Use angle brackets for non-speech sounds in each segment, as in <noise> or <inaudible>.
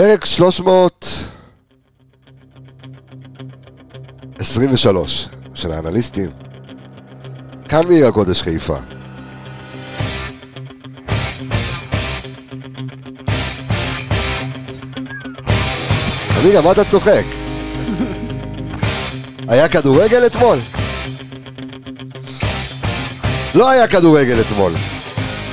פרק 323 של האנליסטים. כאן מעיר הקודש חיפה. עמיגה, מה אתה צוחק? <laughs> היה כדורגל אתמול? לא היה כדורגל אתמול.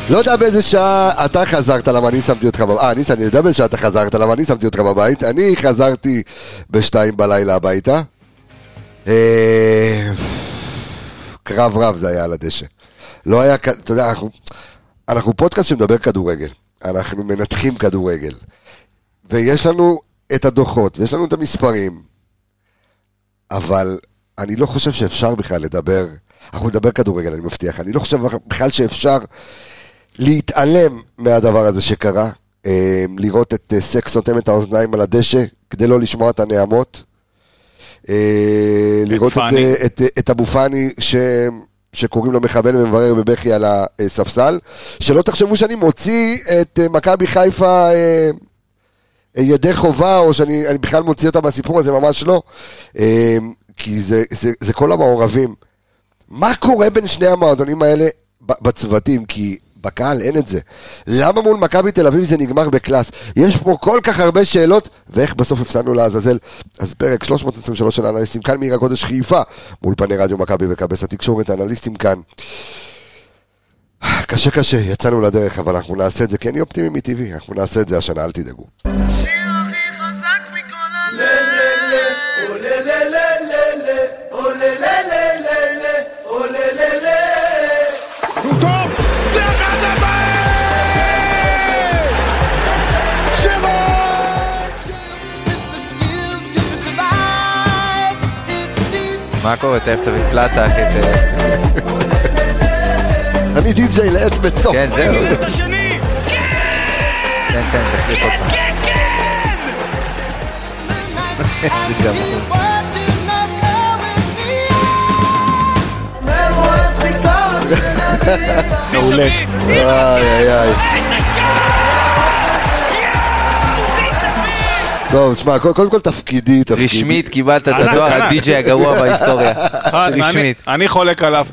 לא יודע באיזה שעה אתה חזרת, למה אני שמתי אותך בבית. אה, ניסן, אני יודע באיזה שעה אתה חזרת, למה אני שמתי אותך בבית. אני חזרתי בשתיים בלילה הביתה. אה, קרב רב זה היה על הדשא. לא היה, אתה יודע, אנחנו, אנחנו פודקאסט שמדבר כדורגל. אנחנו מנתחים כדורגל. ויש לנו את הדוחות, ויש לנו את המספרים, אבל אני לא חושב שאפשר בכלל לדבר, אנחנו נדבר כדורגל, אני מבטיח, אני לא חושב בכלל שאפשר להתעלם מהדבר הזה שקרה, אה, לראות את אה, סקס סותם את האוזניים על הדשא, כדי לא לשמוע את הנעמות, אה, לראות את, את, את, את אבו פאני ש... שקוראים לו מחבל ומברר בבכי על הספסל, שלא תחשבו שאני מוציא את מכבי חיפה ידי חובה, או שאני בכלל מוציא אותה מהסיפור הזה, ממש לא. כי זה, זה, זה כל המעורבים. מה קורה בין שני המועדונים האלה בצוותים? כי בקהל אין את זה. למה מול מכבי תל אביב זה נגמר בקלאס? יש פה כל כך הרבה שאלות, ואיך בסוף הפסדנו לעזאזל? אז פרק 323 של האנליסטים כאן מעיר הקודש חיפה, מול פני רדיו מכבי וכבש התקשורת, האנליסטים כאן. קשה קשה, יצאנו לדרך, אבל אנחנו נעשה את זה, כי אני אופטימי מטבעי, אנחנו נעשה את זה השנה, אל תדאגו. מה קורה? תכף תביא פלטה. אני די.ג'יי לעץ בצוק. כן, זהו. תן, תן, תחליף אותך. כן, כן! <laughs> איזה גמור. <laughs> מעולה. איי איי איי. טוב, תשמע, קודם כל תפקידי, תפקידי. רשמית קיבלת את הדואר הדי-ג'יי הגרוע בהיסטוריה. רשמית. אני חולק עליו.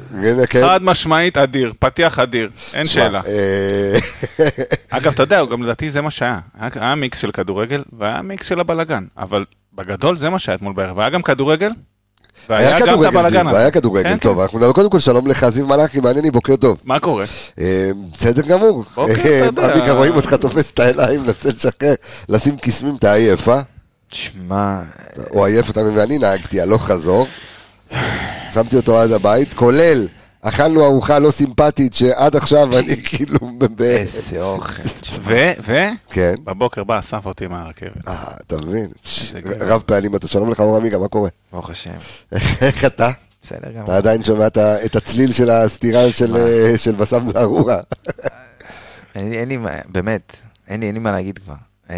כן. חד משמעית אדיר, פתיח אדיר, אין שאלה. אה, <laughs> אגב, אתה יודע, גם לדעתי זה מה שהיה. היה מיקס של כדורגל והיה מיקס של הבלגן, אבל בגדול זה מה שהיה אתמול בערב. והיה גם כדורגל, היה כדורגל, זיו, היה כדורגל, כן, טוב, כן. אנחנו נדבר קודם כל שלום לך, זיו מלאכי, מענייני, בוקר טוב. מה קורה? אה, בסדר גמור. בוקר, אתה יודע. רואים אותך תופס את העיניים, מנסה לשחרר, לשים קיסמים, אתה עייף, אה? שמע... הוא עייף, אתה מבין, ואני נהגתי הלוך חזור, שמתי אותו עד הבית, כולל... אכלנו ארוחה לא סימפטית שעד עכשיו אני <laughs> כאילו... איזה אוכל. <laughs> ו? ו? כן. בבוקר בא, אסף אותי מהרכבת. אה, אתה מבין? רב פעלים אתה, שלום לך אור עמיגה, מה קורה? ברוך השם. איך אתה? בסדר גמור. אתה עדיין שומע את הצליל של הסתירה של בסם זערורה. <laughs> אין לי, באמת, אין לי מה להגיד כבר. אה,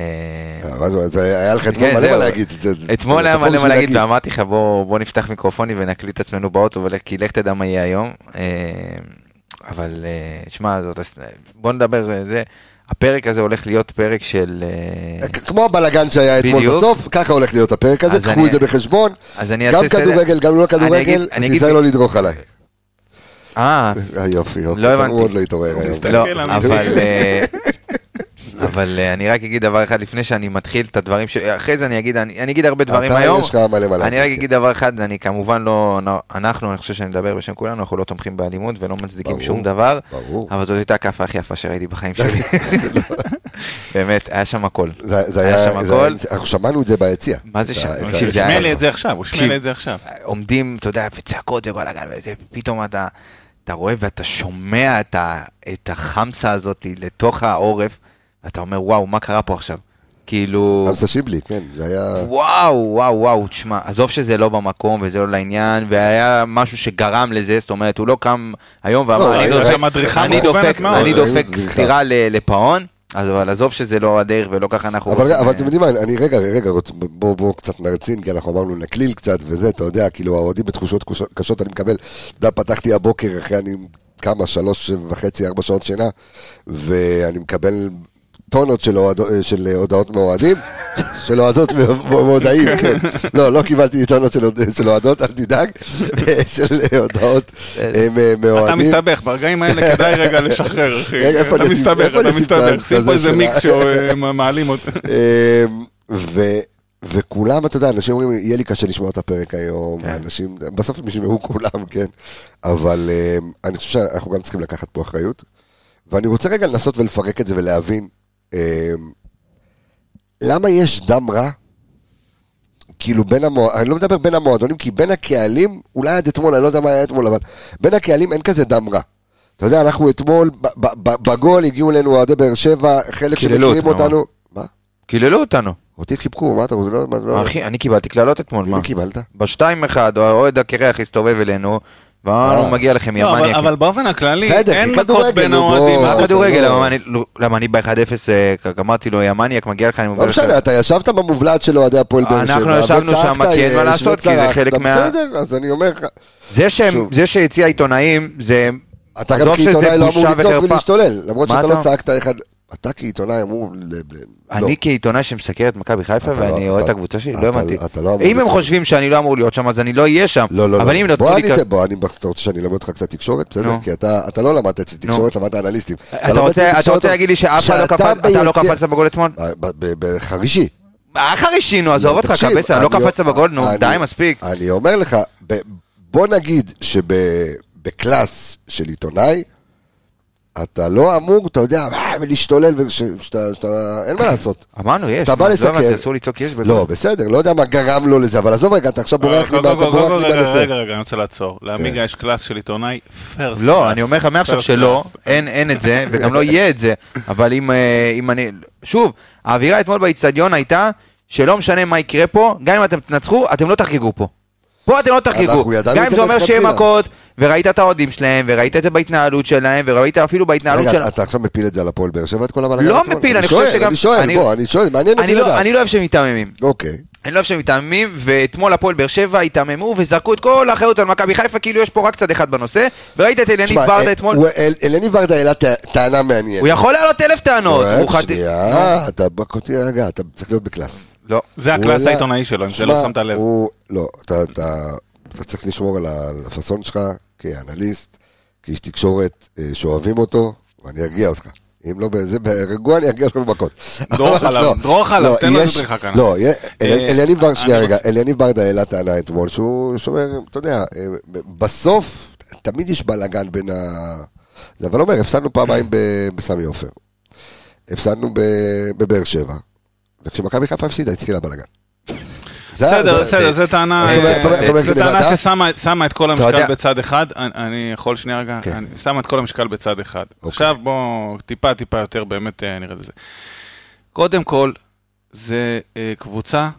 היה לך אתמול כן, מלא מה להגיד. אתמול היה מלא מה להגיד, ואמרתי לך בוא נפתח מיקרופונים ונקליט את עצמנו באוטו, כי לך תדע מה יהיה היום. אה, אבל אה, שמע, בוא נדבר, זה, הפרק הזה הולך להיות פרק של... כמו הבלגן שהיה אתמול בסוף, ככה הולך להיות הפרק הזה, קחו את זה בחשבון. גם כדורגל, גם לא כדורגל, תיזהר לא לדרוך עליי. אה, יופי, יופי, לא הוא עוד לא התעורר היום. לא, אבל <laughs> <laughs> אבל אה, אני רק אגיד דבר אחד לפני שאני מתחיל את הדברים, ש... אחרי זה אני אגיד, אני, אני אגיד הרבה דברים היום. יש לך מלא מלא. אני רק אגיד דבר אחד, אני כמובן לא, אנחנו, אני חושב שאני מדבר בשם כולנו, אנחנו לא תומכים באלימות ולא מצדיקים שום דבר. ברור. אבל זאת הייתה הכאפה הכי יפה שראיתי בחיים <laughs> שלי. <laughs> באמת, היה שם הכל. זה, היה, שם הכל. אנחנו שמענו את זה ביציע. מה זה שם? הוא שמע לי את זה עכשיו, הוא שמע לי את זה עכשיו. עומדים, אתה יודע, וצעקות ובלאגן, ופתאום אתה... אתה רואה ואתה שומע את, ה, את החמסה הזאת לתוך העורף, אתה אומר, וואו, מה קרה פה עכשיו? כאילו... חמסה שיבלי, כן, זה היה... וואו, וואו, וואו, תשמע, עזוב שזה לא במקום וזה לא לעניין, והיה משהו שגרם לזה, זאת אומרת, הוא לא קם היום ואמר, לא, אני דופק אני דופק סטירה לפאון. אבל עזוב שזה לא הדרך ולא ככה אנחנו אבל, רוצים... אבל אתם יודעים מה, אני רגע, רגע, בואו בוא קצת נרצין, כי אנחנו אמרנו נקליל קצת וזה, אתה יודע, כאילו האוהדים בתחושות קשות אני מקבל, אתה יודע, פתחתי הבוקר אחרי אני כמה, שלוש וחצי, ארבע שעות שינה, ואני מקבל טונות של, הועד, של הודעות מאוהדים, של אוהדות מאוהדים, כן. לא, לא קיבלתי טונות של, של אוהדות, אל תדאג, של הודעות מאוהדים. אתה מסתבך, ברגעים האלה כדאי רגע לשחרר, <laughs> אחי. אתה מסתבך, אתה מסתבך, שים פה איזה מיקס שמעלים אותו. <laughs> וכולם, אתה יודע, אנשים אומרים, יהיה לי קשה לשמוע את הפרק היום, כן. אנשים, בסוף הם ישמעו כולם, כן, אבל אני חושב שאנחנו גם צריכים לקחת פה אחריות. ואני רוצה רגע לנסות ולפרק את זה ולהבין אה, למה יש דם רע, כאילו בין המועדונים, אני לא מדבר בין המועדונים, כי בין הקהלים, אולי עד אתמול, אני לא יודע מה היה אתמול, אבל בין הקהלים אין כזה דם רע. אתה יודע, אנחנו אתמול, בגול הגיעו אלינו אוהדי באר שבע, חלק שמכירים אותנו. מה? קיללו אותנו. אותי חיבקו, מה אתה רוצה? לא, לא... אחי, אני קיבלתי קללות אתמול, מה? מי קיבלת? בשתיים אחד, האוהד הקרח הסתובב אלינו, ואמרנו, אה. מגיע לכם, יא לא. אבל באופן הכללי, אין מכות בין האוהדים. מה כדורגל? למה אני ב-1-0 אה, אמרתי לו, יא מניאק, מגיע לך, אני מוביל לך. לא משנה, אתה ישבת במובלעת של אוהדי הפועל באר שבע, אנחנו ישבנו שם, כי אין מה לעשות, כי זה חלק מה... בסדר, אז אני אומר לך... זה שהציע עיתונאים, זה... אתה גם כעיתונאי לא אמור לצעוק ולהשתולל, למרות שאתה לא צעקת אחד... אתה כעיתונאי אמור... אני לא. כעיתונאי שמסקר את מכבי חיפה ואני לא, אוהד את הקבוצה שלי, לא הבנתי. לא אם הם חושבים שאני לא אמור להיות שם, אז אני לא אהיה שם. לא, לא, לא. בוא, אני, בוא, אני, אתה רוצה שאני אלמד אותך קצת תקשורת? בסדר? כי אתה לא למדת אצלי תקשורת, למדת אנליסטים. אתה רוצה להגיד לי שאף אחד לא קפצת בגול אתמול? בחרישי. חרישי, נו, עזוב אותך, קבסה, לא קפצת בגול, נו, די, מספיק. אני אומר לך, בוא נגיד שבקלאס של עיתונאי, אתה לא אמור, אתה יודע, להשתולל, אין מה <coughs> לעשות. אמרנו, יש. אתה בא לסכם. אסור לצעוק יש. לא, בסדר, לא יודע מה גרם לו לזה, אבל עזוב רגע, אתה עכשיו בורח לי, אתה בורח לי בנושא. רגע, רגע, אני רוצה לעצור. לעמיגה יש קלאס של עיתונאי פרסט לא, אני אומר לך מעכשיו שלא, אין את זה, וגם לא יהיה את זה, אבל אם אני... שוב, האווירה אתמול באיצטדיון הייתה שלא משנה מה יקרה פה, גם אם אתם תנצחו, אתם לא תחגגו פה. פה אתם לא תחגגו. גם אם זה אומר שיהיה מכות, וראית את האוהדים שלהם, וראית את זה בהתנהלות שלהם, וראית אפילו בהתנהלות שלהם. רגע, אתה עכשיו מפיל את זה על הפועל באר שבע, את כל הבלגן? לא מפיל, אני חושב שגם... אני שואל, בוא, אני שואל, מעניין אותי לא- לדעת. אני לא אוהב שהם מתעממים. אוקיי. אני לא אוהב שהם מתעממים, ואתמול הפועל באר שבע התעממו וזרקו את כל האחריות על מכבי חיפה, כאילו יש פה רק צד אחד בנושא, וראית את אלניב ברדה אתמול. אליניב ברדה העלה טענה מעניינת. הוא יכול להעלות אלף טענות. שנייה, אתה רגע, אתה צריך להיות ב class. לא. זה ה class העיתונאי שלו, אם לא שמת לב. לא, אתה צריך לשמור על הפאסון שלך כאנליסט, כאיש תקשורת אה, שאוהבים אותו, ואני ארגיע אותך. אם לא בזה, ברגוע אני ארגיע אותך במכות. <laughs> דרוך עליו, לא, דרוך עליו, לא, תן לו דריכה כאן. לא, אה, אליניב ברדה, שנייה רגע, אליניב ברדה העלה טענה אתמול, שהוא שומר, אתה יודע, אה, בסוף, תמיד יש בלאגן בין ה... אבל אומר, הפסדנו פעמיים בסמי עופר. הפסדנו בבאר שבע, וכשמכבי חיפה הפסידה, התחילה בלאגן. בסדר, בסדר, זו טענה ששמה את כל המשקל בצד אחד, אני יכול שנייה רגע, כן. אני שמה את כל המשקל בצד אחד. אוקיי. עכשיו בואו טיפה טיפה יותר באמת אה, נראה לזה. קודם כל, זה אה, קבוצה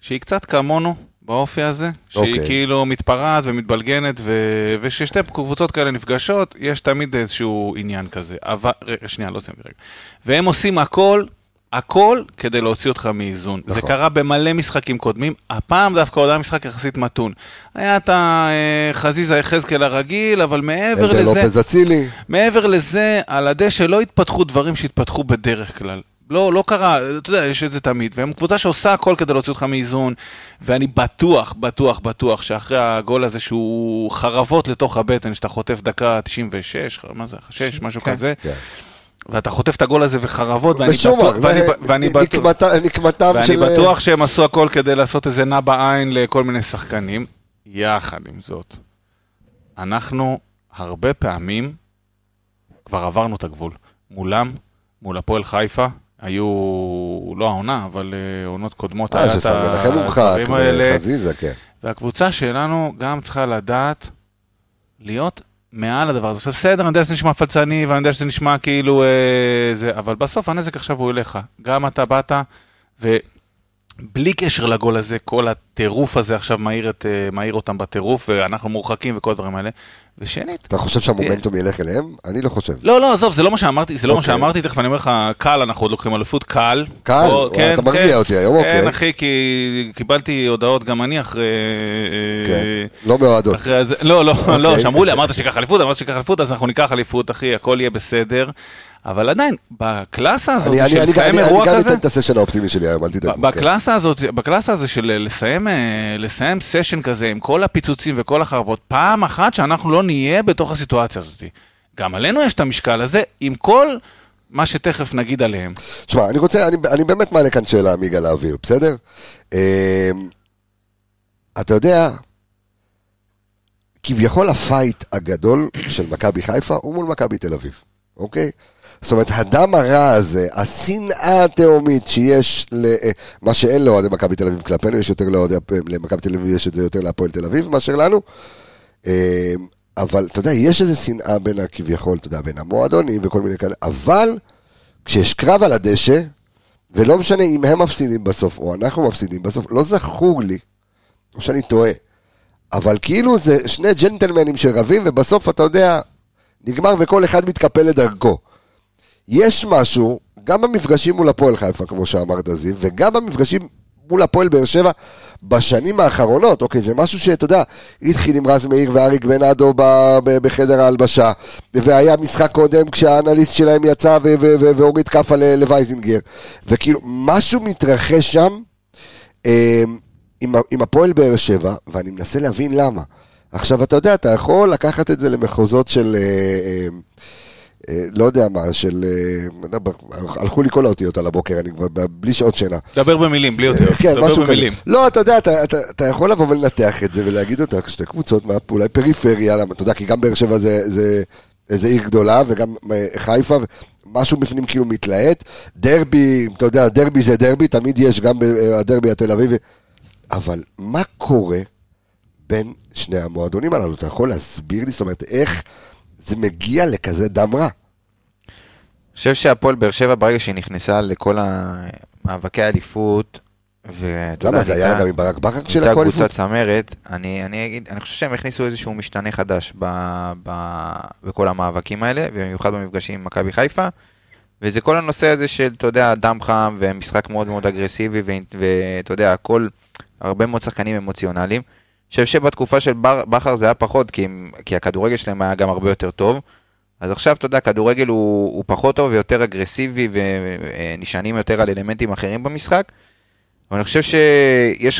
שהיא קצת כמונו באופי הזה, שהיא. אוקיי. כאילו מתפרעת ומתבלגנת, ו... וששתי קבוצות כאלה נפגשות, יש תמיד איזשהו עניין כזה. אבל, שנייה, לא סיימתי רגע. והם עושים הכל הכל כדי להוציא אותך מאיזון. נכון. זה קרה במלא משחקים קודמים, הפעם דווקא עוד היה משחק יחסית מתון. היה את החזיזה יחזקאל הרגיל, אבל מעבר לזה... לופז אצילי. מעבר לזה, על הדשא לא התפתחו דברים שהתפתחו בדרך כלל. לא, לא קרה, אתה יודע, יש את זה תמיד. והם קבוצה שעושה הכל כדי להוציא אותך מאיזון, ואני בטוח, בטוח, בטוח, שאחרי הגול הזה שהוא חרבות לתוך הבטן, שאתה חוטף דקה 96, מה זה, 6, משהו כן, כזה. כן. ואתה חוטף את הגול הזה וחרבות, ואני בטוח, ואני, ואני בטוח, ואני בטוח שהם עשו הכל כדי לעשות איזה נע בעין לכל מיני שחקנים. יחד עם זאת, אנחנו הרבה פעמים כבר עברנו את הגבול. מולם, מול הפועל חיפה, היו, לא העונה, אבל uh, עונות קודמות, אה, היה את הדברים האלה. חזיזה, כן. והקבוצה שלנו גם צריכה לדעת להיות מעל הדבר הזה. עכשיו בסדר, אני יודע שזה נשמע פלצני, ואני יודע שזה נשמע כאילו אה, זה, אבל בסוף הנזק עכשיו הוא אליך. גם אתה באת, ובלי קשר לגול הזה, כל הטירוף הזה עכשיו מעיר, את, מעיר אותם בטירוף, ואנחנו מורחקים וכל הדברים האלה. ושנית... אתה חושב שהמומנטום ילך אליהם? אני לא חושב. לא, לא, עזוב, זה לא מה שאמרתי, זה לא מה אוקיי. שאמרתי, תכף אני אומר לך, קל, אנחנו עוד לוקחים אליפות, קל. קל? כן, אתה מרגיע כן. אותי היום, אוקיי. כן, אחי, כי קיבלתי הודעות גם אני אחרי... כן, לא מאוהדות. לא, לא, לא, אוקיי. שאמרו לי, אמרת שיקח אליפות, אמרת שיקח אליפות, אז אנחנו ניקח אליפות, אחי, הכל יהיה בסדר. אבל עדיין, בקלאסה הזאת של לסיים אירוע כזה... אני גם אתן את הסשן האופטימי שלי היום, אל תדאג. בקלאסה הזאת, בקלאסה הזה של לסיים, אה, לסיים סשן כזה עם כל הפיצוצים וכל החרבות, פעם אחת שאנחנו לא נהיה בתוך הסיטואציה הזאת. גם עלינו יש את המשקל הזה, עם כל מה שתכף נגיד עליהם. תשמע, אני רוצה, אני, אני באמת מעלה כאן שאלה מיגה לאוויר, בסדר? אמ, אתה יודע, כביכול הפייט הגדול של מכבי חיפה הוא מול מכבי תל אביב, אוקיי? זאת אומרת, הדם הרע הזה, השנאה התהומית שיש, מה שאין לאוהדי מכבי תל אביב כלפינו, יש יותר לאוהדי, למכבי תל אביב יש את זה יותר להפועל תל אביב מאשר לנו. אמ, אבל אתה יודע, יש איזו שנאה בין הכביכול, אתה יודע, בין המועדונים וכל מיני כאלה, אבל כשיש קרב על הדשא, ולא משנה אם הם מפסידים בסוף או אנחנו מפסידים בסוף, לא זכור לי, או שאני טועה, אבל כאילו זה שני ג'נטלמנים שרבים, ובסוף אתה יודע, נגמר וכל אחד מתקפל לדרכו. יש משהו, גם במפגשים מול הפועל חיפה, כמו שאמרת זיו, וגם במפגשים מול הפועל באר שבע בשנים האחרונות, אוקיי, זה משהו שאתה יודע, התחיל עם רז מאיר ואריק בנאדו בחדר ההלבשה, והיה משחק קודם כשהאנליסט שלהם יצא והוריד כאפה לווייזינגר, וכאילו, משהו מתרחש שם אמ, עם, עם הפועל באר שבע, ואני מנסה להבין למה. עכשיו, אתה יודע, אתה יכול לקחת את זה למחוזות של... אה, אה, אה, לא יודע מה, של... אה, הלכו לי כל האותיות על הבוקר, אני כבר בלי שעות שינה. דבר במילים, בלי אותיות. כן, משהו כזה. לא, אתה יודע, אתה, אתה, אתה יכול לבוא ולנתח את זה ולהגיד אותה, שתי קבוצות, אולי פריפריה, אתה יודע, כי גם באר שבע זה, זה, זה עיר גדולה, וגם אה, חיפה, משהו בפנים כאילו מתלהט. דרבי, אתה יודע, דרבי זה דרבי, תמיד יש גם הדרבי התל אביבי. אבל מה קורה בין שני המועדונים הללו? אתה יכול להסביר לי, זאת אומרת, איך... זה מגיע לכזה דם רע. אני חושב שהפועל באר שבע, ברגע שהיא נכנסה לכל המאבקי האליפות, למה זה היה גם עם ברק בכר של הכל קבוצת צמרת, אני, אני אגיד, אני חושב שהם הכניסו איזשהו משתנה חדש ב, ב, בכל המאבקים האלה, ובמיוחד במפגשים עם מכבי חיפה, וזה כל הנושא הזה של, אתה יודע, דם חם ומשחק מאוד מאוד אגרסיבי, ואתה יודע, הכל, הרבה מאוד שחקנים אמוציונליים. חושב שבתקופה של בכר זה היה פחות, כי, כי הכדורגל שלהם היה גם הרבה יותר טוב. אז עכשיו, אתה יודע, כדורגל הוא, הוא פחות טוב ויותר אגרסיבי ונשענים יותר על אלמנטים אחרים במשחק. אבל אני חושב שיש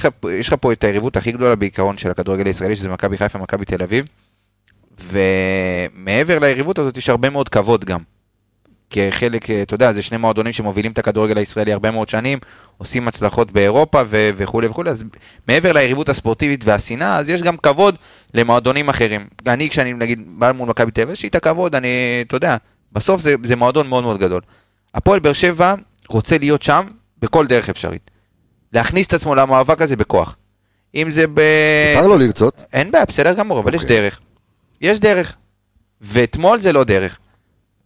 לך פה את היריבות הכי גדולה בעיקרון של הכדורגל הישראלי, שזה מכבי חיפה, מכבי תל אביב. ומעבר ליריבות הזאת יש הרבה מאוד כבוד גם. כחלק, אתה יודע, זה שני מועדונים שמובילים את הכדורגל הישראלי הרבה מאוד שנים, עושים הצלחות באירופה ו- וכולי וכולי, אז מעבר ליריבות הספורטיבית והשנאה, אז יש גם כבוד למועדונים אחרים. אני, כשאני נגיד בא מול מכבי תל אביב, יש לי את הכבוד, אני, אתה יודע, בסוף זה, זה מועדון מאוד מאוד גדול. הפועל באר שבע רוצה להיות שם בכל דרך אפשרית. להכניס את עצמו למאבק הזה בכוח. אם זה ב... מותר לו לרצות. אין בעיה, בסדר גמור, אבל okay. יש אוקיי. דרך. יש דרך. ואתמול זה לא דרך.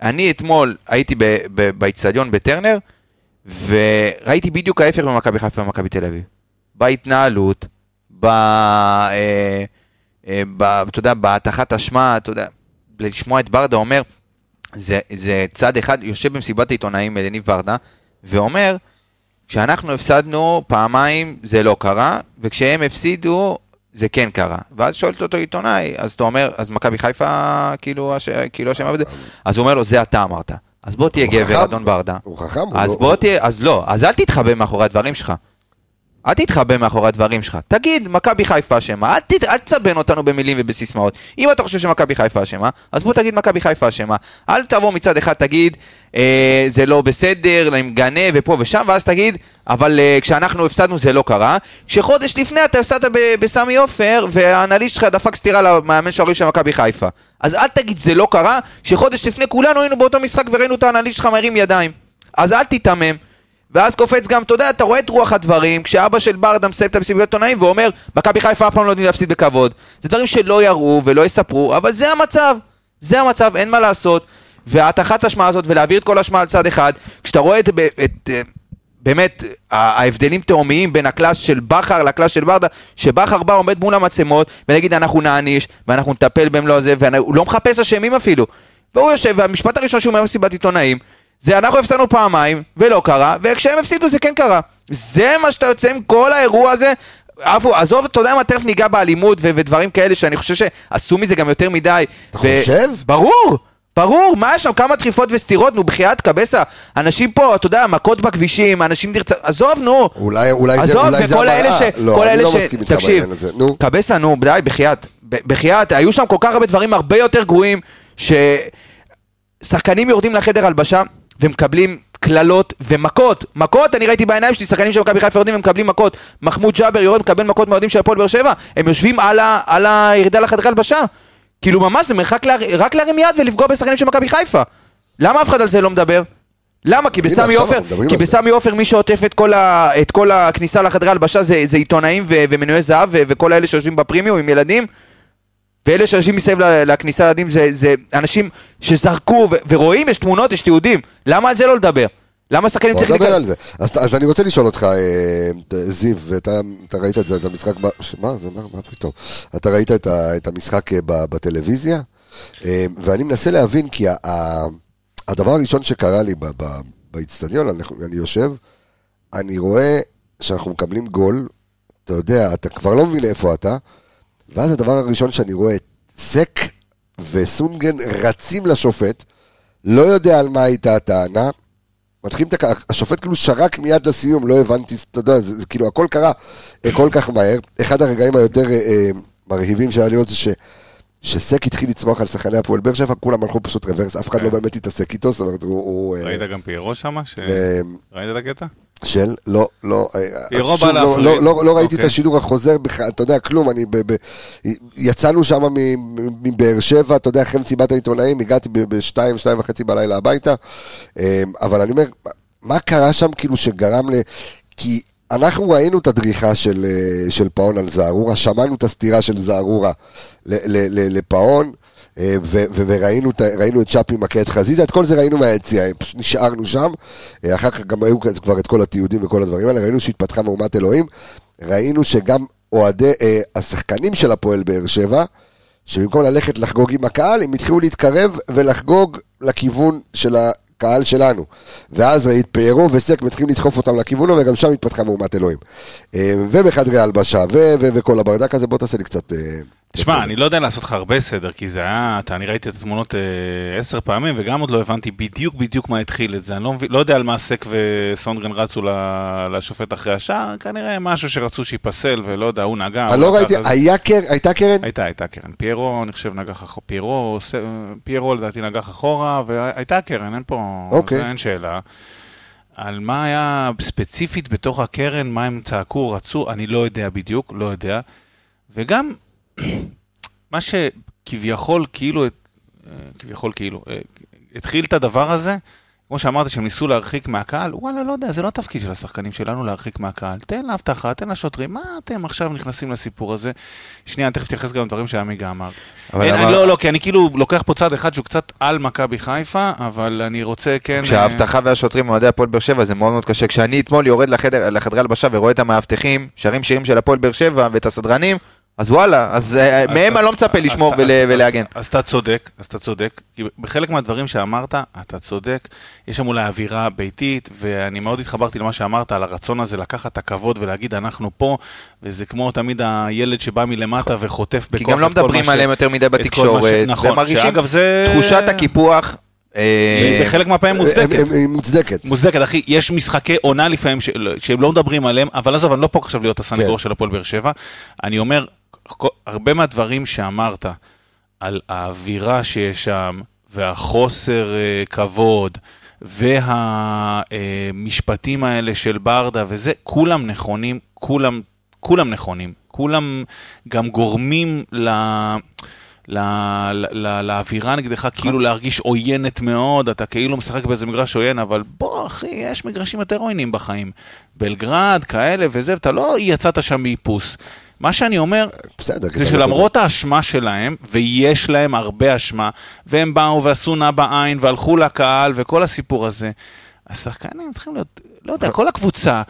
אני אתמול הייתי באיצטדיון בטרנר, וראיתי בדיוק ההפך במכבי חיפה ומכבי תל אביב. בהתנהלות, ב... אה, אה, ב... אתה יודע, בהטחת אשמה, אתה יודע, לשמוע את ברדה אומר, זה, זה צד אחד, יושב במסיבת העיתונאים לניב ברדה, ואומר, כשאנחנו הפסדנו פעמיים זה לא קרה, וכשהם הפסידו זה כן קרה. ואז שואלת אותו עיתונאי, אז אתה אומר, אז מכבי חיפה כאילו כאילו אשמה בזה? אז הוא אומר לו, זה אתה אמרת. אז בוא תהיה גבר, אדון ברדה. הוא חכם. אז לא- בוא תהיה, אז לא, אז אל תתחבא מאחורי הדברים שלך. אל תתחבא מאחורי הדברים שלך. תגיד, מכבי חיפה אשמה, אל, ת, אל תצבן אותנו במילים ובסיסמאות. אם אתה חושב שמכבי חיפה אשמה, אז בוא תגיד מכבי חיפה אשמה. אל תבוא מצד אחד, תגיד, אה, זה לא בסדר, אני מגנה ופה ושם, ואז תגיד, אבל אה, כשאנחנו הפסדנו זה לא קרה. כשחודש לפני אתה הפסדת בסמי עופר, והאנליסט שלך דפק סטירה למאמן שערים של מכבי חיפה. אז אל תגיד זה לא קרה, שחודש לפני כולנו היינו באותו משחק וראינו את האנליסט שלך מרים ידיים. אז אל תיתמם. ואז קופץ גם, אתה יודע, אתה רואה את רוח הדברים, כשאבא של ברדה מסיים את המסיבת עיתונאים ואומר, מכבי חיפה אף פעם לא יודעים להפסיד בכבוד. זה דברים שלא יראו ולא יספרו, אבל זה המצב. זה המצב, אין מה לעשות. וההטחת אשמה הזאת ולהעביר את כל האשמה על צד אחד, כשאתה רואה את, את, את באמת, ההבדלים תהומיים בין ה class של בכר ל class של ברדה, שבכר בא עומד מול המצלמות, ונגיד אנחנו נעניש, ואנחנו נטפל במלוא זה, והוא לא מחפש אשמים אפילו. והוא יושב, והמשפט הראשון שהוא אומר במסיבת עיתונאים, זה אנחנו הפסדנו פעמיים, ולא קרה, וכשהם הפסידו זה כן קרה. זה מה שאתה יוצא עם כל האירוע הזה. עפו, עזוב, אתה יודע מה, תכף ניגע באלימות ו- ודברים כאלה, שאני חושב שעשו מזה גם יותר מדי. אתה ו- חושב? ברור! ברור, מה יש שם? כמה דחיפות וסטירות? נו, בחייאת קבסה. אנשים פה, אתה יודע, מכות בכבישים, אנשים נרצ... עזוב, נו. אולי, אולי עזוב, זה, אולי זה המראה. ש... לא, אני לא ש... מסכים איתך בעניין הזה. נו. קבסה, נו, די, בחייאת. בחייאת, היו שם כל כך הרבה דברים הרבה יותר גרועים, ששחקנים יורדים לחדר הלבשה ומקבלים קללות ומכות. מכות, אני ראיתי בעיניים שלי, שחקנים של מכבי חיפה יורדים ומקבלים מכות. מחמוד ג'אבר יורד, מקבל מכות מהאוהדים של הפועל באר שבע. הם יושבים על, ה... על הירידה לחדר הלבשה. כאילו ממש זה מרחק לה... רק להרים יד ולפגוע בשחקנים של מכבי חיפה. למה אף אחד על זה לא מדבר? למה? כי בסמי עופר, כי בסמי עופר מי שעוטף את כל, ה, את כל הכניסה לחדרי הלבשה זה, זה עיתונאים ו, ומנועי זהב ו, וכל האלה שיושבים בפרימיום עם ילדים ואלה שיושבים מסביב לכניסה לילדים זה, זה אנשים שזרקו ו, ורואים, יש תמונות, יש תיעודים למה על זה לא לדבר? למה שחקנים צריכים... בוא נדבר על זה. אז, אז אני רוצה לשאול אותך, אה, זיו, ואתה ראית את זה, את המשחק, מה זה, מה, מה פתאום? אתה ראית את, ה, את המשחק אה, בטלוויזיה? אה, ואני מנסה להבין, כי ה, ה, הדבר הראשון שקרה לי באיצטדיון, אני, אני יושב, אני רואה שאנחנו מקבלים גול, אתה יודע, אתה כבר לא מבין איפה אתה, ואז הדבר הראשון שאני רואה, סק וסונגן רצים לשופט, לא יודע על מה הייתה הטענה, מתחילים את ה... השופט כאילו שרק מיד לסיום, לא הבנתי, אתה יודע, זה, זה כאילו הכל קרה אה, כל כך מהר. אחד הרגעים היותר אה, אה, מרהיבים שהיה עוד זה ש... שסק התחיל לצמוח על שחקני הפועל באר שבע, כולם הלכו פשוט רוורס, אף אחד לא כן. באמת התעסק איתו, זאת אומרת, הוא... ראית גם פיירו שם? ראית את הקטע? של, לא, לא, פיירו בא לא, לא, לא, לא ראיתי את אוקיי. השידור החוזר בכלל, אתה יודע, כלום, אני, יצאנו שם מבאר שבע, אתה יודע, אחרי מסיבת העיתונאים, הגעתי בשתיים, שתיים וחצי בלילה הביתה, אבל אני אומר, מה קרה שם כאילו שגרם ל... כי אנחנו ראינו את הדריכה של, אה, של פאון על זערורה, שמענו את הסתירה של זערורה לפאון, אה, וראינו את צ'אפי מכה את חזיזה, את כל זה ראינו מהיציאה, פשוט נשארנו שם, אה, אחר כך גם היו כבר את כל התיעודים וכל הדברים האלה, ראינו שהתפתחה מהומת אלוהים, ראינו שגם אוהדי, השחקנים של הפועל באר שבע, שבמקום ללכת לחגוג עם הקהל, הם התחילו להתקרב ולחגוג לכיוון של הקהל שלנו. ואז ראית פיירו וסק מתחילים לדחוף אותם לכיוון, וגם שם התפתחה מהומת אלוהים. אה, ובחדרי הלבשה, וכל הברדק הזה, בוא תעשה לי קצת... אה, תשמע, אני לא יודע לעשות לך הרבה סדר, כי זה היה, אתה, אני ראיתי את התמונות אה, עשר פעמים, וגם עוד לא הבנתי בדיוק בדיוק מה התחיל את זה. אני לא, לא יודע על מה סק וסונדגרן רצו לשופט אחרי השער, כנראה משהו שרצו שייפסל, ולא יודע, הוא נגע. אני לא ראיתי, היה קרן, הייתה קרן? הייתה, הייתה קרן. פיירו, אני חושב, נגח אחורה, פיירו, פיירו לדעתי נגח אחורה, והייתה קרן, אין פה, אוקיי. אין שאלה. על מה היה ספציפית בתוך הקרן, מה הם צעקו, רצו, אני לא יודע בדיוק, לא יודע. וגם, מה שכביכול, כאילו, אה, כביכול, כאילו, אה, התחיל את הדבר הזה, כמו שאמרת, שהם ניסו להרחיק מהקהל, וואלה, לא יודע, זה לא התפקיד של השחקנים שלנו להרחיק מהקהל. תן לאבטחה, תן לשוטרים, מה אתם עכשיו נכנסים לסיפור הזה? שנייה, אני תכף אתייחס גם לדברים שעמיגה אמר. אין, אמר... לא, לא, כי אני כאילו לוקח פה צד אחד שהוא קצת על מכבי חיפה, אבל אני רוצה כן... כשהאבטחה והשוטרים אוהדי הפועל באר שבע זה מאוד מאוד קשה. כשאני אתמול יורד לחדר, לחדרי הלבשה ורואה את המאבטחים, שרים שירים של הפועל באר שבע ואת הסדרנים, אז וואלה, אז אה, מהם אני לא מצפה לשמור ולהגן. אז אתה צודק, אז אתה צודק, כי בחלק מהדברים שאמרת, אתה צודק, יש שם אולי אווירה ביתית, ואני מאוד התחברתי למה שאמרת על הרצון הזה לקחת את הכבוד ולהגיד אנחנו פה, וזה כמו תמיד הילד שבא מלמטה וחוטף בכוח את כל מה ש... כי גם לא מדברים עליהם יותר מדי בתקשורת, נכון, שאגב זה... תחושת הקיפוח. אה, בחלק מהפעמים מוצדקת. היא מוצדקת. מוצדקת, אחי. יש משחקי עונה לפעמים שהם לא מדברים עליהם, אבל עזוב, אני לא פה עכשיו להיות הסנגור כן. של הפועל באר שבע. אני אומר, הרבה מהדברים שאמרת על האווירה שיש שם, והחוסר uh, כבוד, והמשפטים האלה של ברדה וזה, כולם נכונים, כולם, כולם נכונים. כולם גם גורמים ל... לאווירה נגדך, כאילו להרגיש עוינת מאוד, אתה כאילו משחק באיזה מגרש עוין, אבל בוא אחי, יש מגרשים יותר עוינים בחיים. בלגרד, כאלה וזה, ואתה לא יצאת שם מאיפוס. מה שאני אומר, בסדר, זה שלמרות האשמה שלהם, ויש להם הרבה אשמה, והם באו ועשו נע בעין, והלכו לקהל, וכל הסיפור הזה, השחקנים צריכים להיות, לא יודע, כל הקבוצה,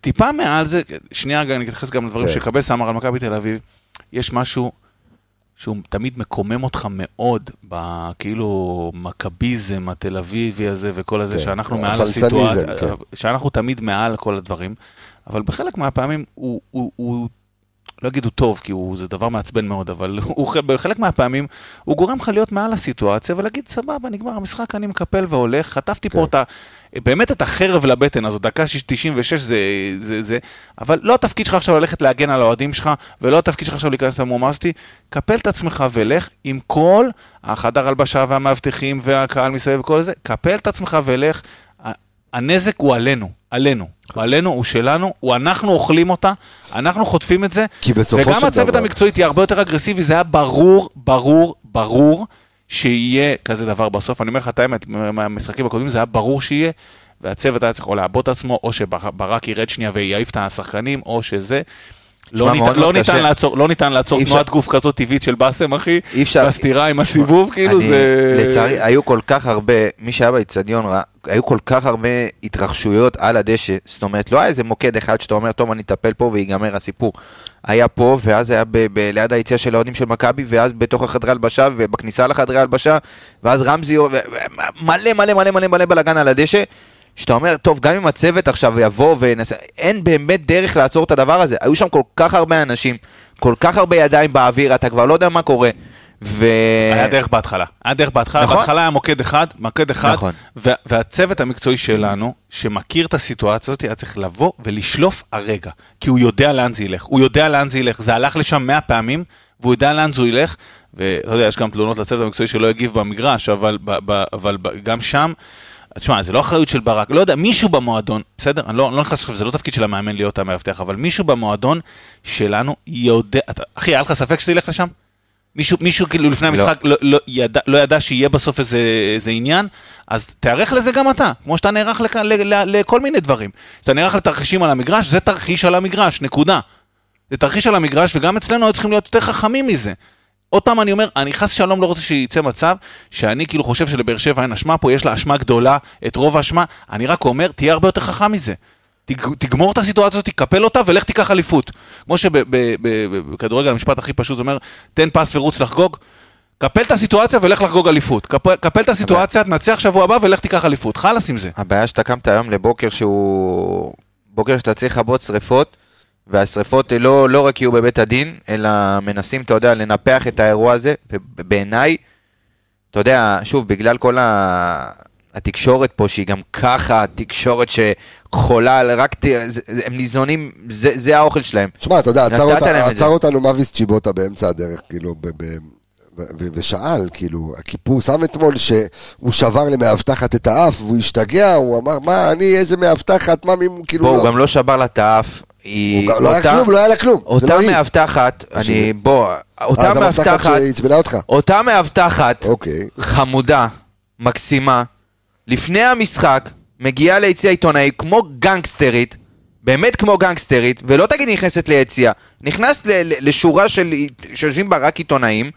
טיפה מעל זה, שנייה, אני אתייחס גם לדברים כן. שקבל סמר על מכבי תל אביב, יש משהו שהוא תמיד מקומם אותך מאוד, בכאילו מכביזם התל אביבי הזה וכל הזה, כן. שאנחנו מעל הסיטואציה, כן. שאנחנו תמיד מעל כל הדברים, אבל בחלק מהפעמים הוא, הוא, הוא לא אגיד הוא טוב, כי הוא, זה דבר מעצבן מאוד, אבל <laughs> הוא, בחלק מהפעמים הוא גורם לך להיות מעל הסיטואציה ולהגיד, סבבה, נגמר המשחק, אני מקפל והולך, חטפתי כן. פה אותה, באמת את החרב לבטן הזו, דקה 96 זה, זה, זה, אבל לא התפקיד שלך עכשיו ללכת להגן על האוהדים שלך, ולא התפקיד שלך עכשיו להיכנס למומאסטי, קפל את עצמך ולך עם כל החדר הלבשה והמאבטחים והקהל מסביב וכל זה, קפל את עצמך ולך, הנזק הוא עלינו, עלינו. הוא עלינו, הוא שלנו, הוא אנחנו אוכלים אותה, אנחנו חוטפים את זה. כי בסופו של דבר... וגם הצוות המקצועי תהיה הרבה יותר אגרסיבי, זה היה ברור, ברור, ברור שיהיה כזה דבר בסוף. אני אומר לך את האמת, מהמשחקים הקודמים זה היה ברור שיהיה, והצוות היה צריך או לעבוד את עצמו, או שברק ירד שנייה ויעיף את השחקנים, או שזה. לא, ניתן, לא, ניתן לעצור, לא ניתן לעצור תנועת גוף כזאת טבעית של באסם, אחי, בסתירה עם הסיבוב, כאילו זה... לצערי, היו כל כך הרבה, מי שהיה באיצטדיון ראה, היו כל כך הרבה התרחשויות על הדשא, זאת אומרת, לא היה איזה מוקד אחד שאתה אומר, טוב, אני אטפל פה ויגמר הסיפור. היה פה, ואז היה ב- ב- ליד היציאה של האוהדים של מכבי, ואז בתוך החדרי הלבשה, ובכניסה לחדרי הלבשה, ואז רמזי, מלא מלא מלא מלא מלא בלאגן על הדשא. שאתה אומר, טוב, גם אם הצוות עכשיו יבוא וינסה, אין באמת דרך לעצור את הדבר הזה. היו שם כל כך הרבה אנשים, כל כך הרבה ידיים באוויר, אתה כבר לא יודע מה קורה. ו... היה דרך בהתחלה, היה דרך בהתחלה, נכון? בהתחלה היה מוקד אחד, מוקד אחד, נכון. והצוות המקצועי שלנו, שמכיר את הסיטואציה הזאת, היה צריך לבוא ולשלוף הרגע, כי הוא יודע לאן זה ילך, הוא יודע לאן זה ילך, זה הלך לשם מאה פעמים, והוא יודע לאן זה ילך, ואתה יודע, יש גם תלונות לצוות המקצועי שלא הגיב במגרש, אבל, ב, ב, אבל ב, גם שם, תשמע, זה לא אחריות של ברק, לא יודע, מישהו במועדון, בסדר? אני לא, לא נכנס עכשיו, זה לא תפקיד של המאמן להיות המאבטח, אבל מישהו במועדון שלנו יודע, אתה, אחי, היה לך ספק שזה ילך לשם? מישהו, מישהו כאילו לפני לא. המשחק לא, לא, ידע, לא ידע שיהיה בסוף איזה, איזה עניין, אז תיערך לזה גם אתה, כמו שאתה נערך לכ, ל, ל, לכל מיני דברים. כשאתה נערך לתרחישים על המגרש, זה תרחיש על המגרש, נקודה. זה תרחיש על המגרש, וגם אצלנו היו צריכים להיות יותר חכמים מזה. עוד פעם אני אומר, אני חס שלום לא רוצה שייצא מצב שאני כאילו חושב שלבאר שבע אין אשמה פה, יש לה אשמה גדולה, את רוב האשמה, אני רק אומר, תהיה הרבה יותר חכם מזה. תגמור את הסיטואציה הזאת, תקפל אותה ולך תיקח אליפות. כמו שבכדורגל המשפט הכי פשוט אומר, תן פס ורוץ לחגוג. קפל את הסיטואציה ולך לחגוג אליפות. קפל, קפל את הסיטואציה, תנצח שבוע הבא ולך תיקח אליפות. חלאס עם זה. הבעיה שאתה קמת היום לבוקר שהוא... בוקר שאתה צריך לכבות שריפות, והשריפות לא, לא רק יהיו בבית הדין, אלא מנסים, אתה יודע, לנפח את האירוע הזה, ובעיניי, אתה יודע, שוב, בגלל כל ה... התקשורת פה, שהיא גם ככה, תקשורת שחולה רק, הם ניזונים, זה, זה האוכל שלהם. תשמע, אתה יודע, עצר, אותה, עצר אותנו מאביס צ'יבוטה באמצע הדרך, כאילו, ב, ב, ושאל, כאילו, הכיפור שם אתמול שהוא שבר למאבטחת את האף, והוא השתגע, הוא אמר, מה, אני, איזה מאבטחת, מה, מי, כאילו... בוא, לא. הוא גם לא שבר לה את האף, היא... לא היה כלום, לא היה לה כלום. אותה לא מאבטחת, אני, בוא, אותה מאבטחת, אותה מאבטחת, אוקיי. חמודה, מקסימה, לפני המשחק, מגיעה ליציע עיתונאי כמו גנגסטרית, באמת כמו גנגסטרית, ולא תגיד נכנסת ליציע, נכנסת לשורה של, שיושבים בה רק עיתונאים,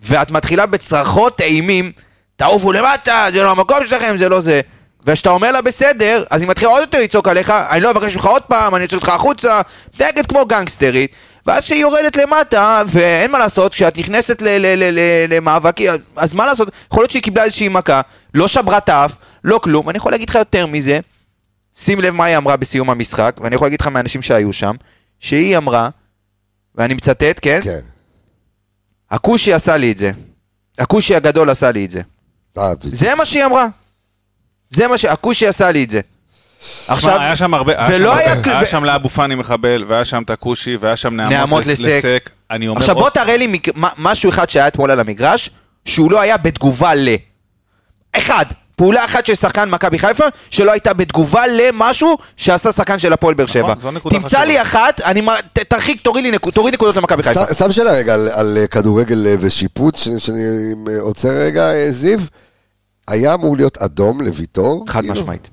ואת מתחילה בצרחות אימים, תעופו למטה, זה לא המקום שלכם, זה לא זה. וכשאתה אומר לה בסדר, אז היא מתחילה עוד יותר לצעוק עליך, אני לא אבקש ממך עוד פעם, אני אצא אותך החוצה, נגד כמו גנגסטרית, ואז כשהיא יורדת למטה, ואין מה לעשות, כשאת נכנסת למאבק, אז מה לעשות, יכול להיות שהיא קיבלה איזושהי מכה, לא שברה את האף, לא כלום, ואני יכול להגיד לך יותר מזה, שים לב מה היא אמרה בסיום המשחק, ואני יכול להגיד לך מהאנשים שהיו שם, שהיא אמרה, ואני מצטט, כן? כן. הכושי עשה לי את זה. הכושי הגדול עשה לי את זה. אה, זה מה שהיא אמרה. זה מה ש... הכושי עשה לי את זה. עכשיו, היה שם הרבה, ולא היה, היה, היה שם לאבו פאני מחבל, והיה שם את הכושי, והיה שם נעמות, נעמות לסק. לסק. אני אומר עכשיו בוא תראה לי משהו אחד שהיה אתמול על המגרש, שהוא לא היה בתגובה ל... אחד, פעולה אחת של שחקן מכבי חיפה, שלא הייתה בתגובה למשהו שעשה שחקן של הפועל באר שבע. נכון, תמצא לי אחת, אני, תרחיק, תוריד נקודות למכבי חיפה. סתם שאלה רגע על, על כדורגל אה, ושיפוץ, שאני עוצר רגע, אה, זיו. היה אמור להיות אדום לוויטור? חד כאילו? משמעית.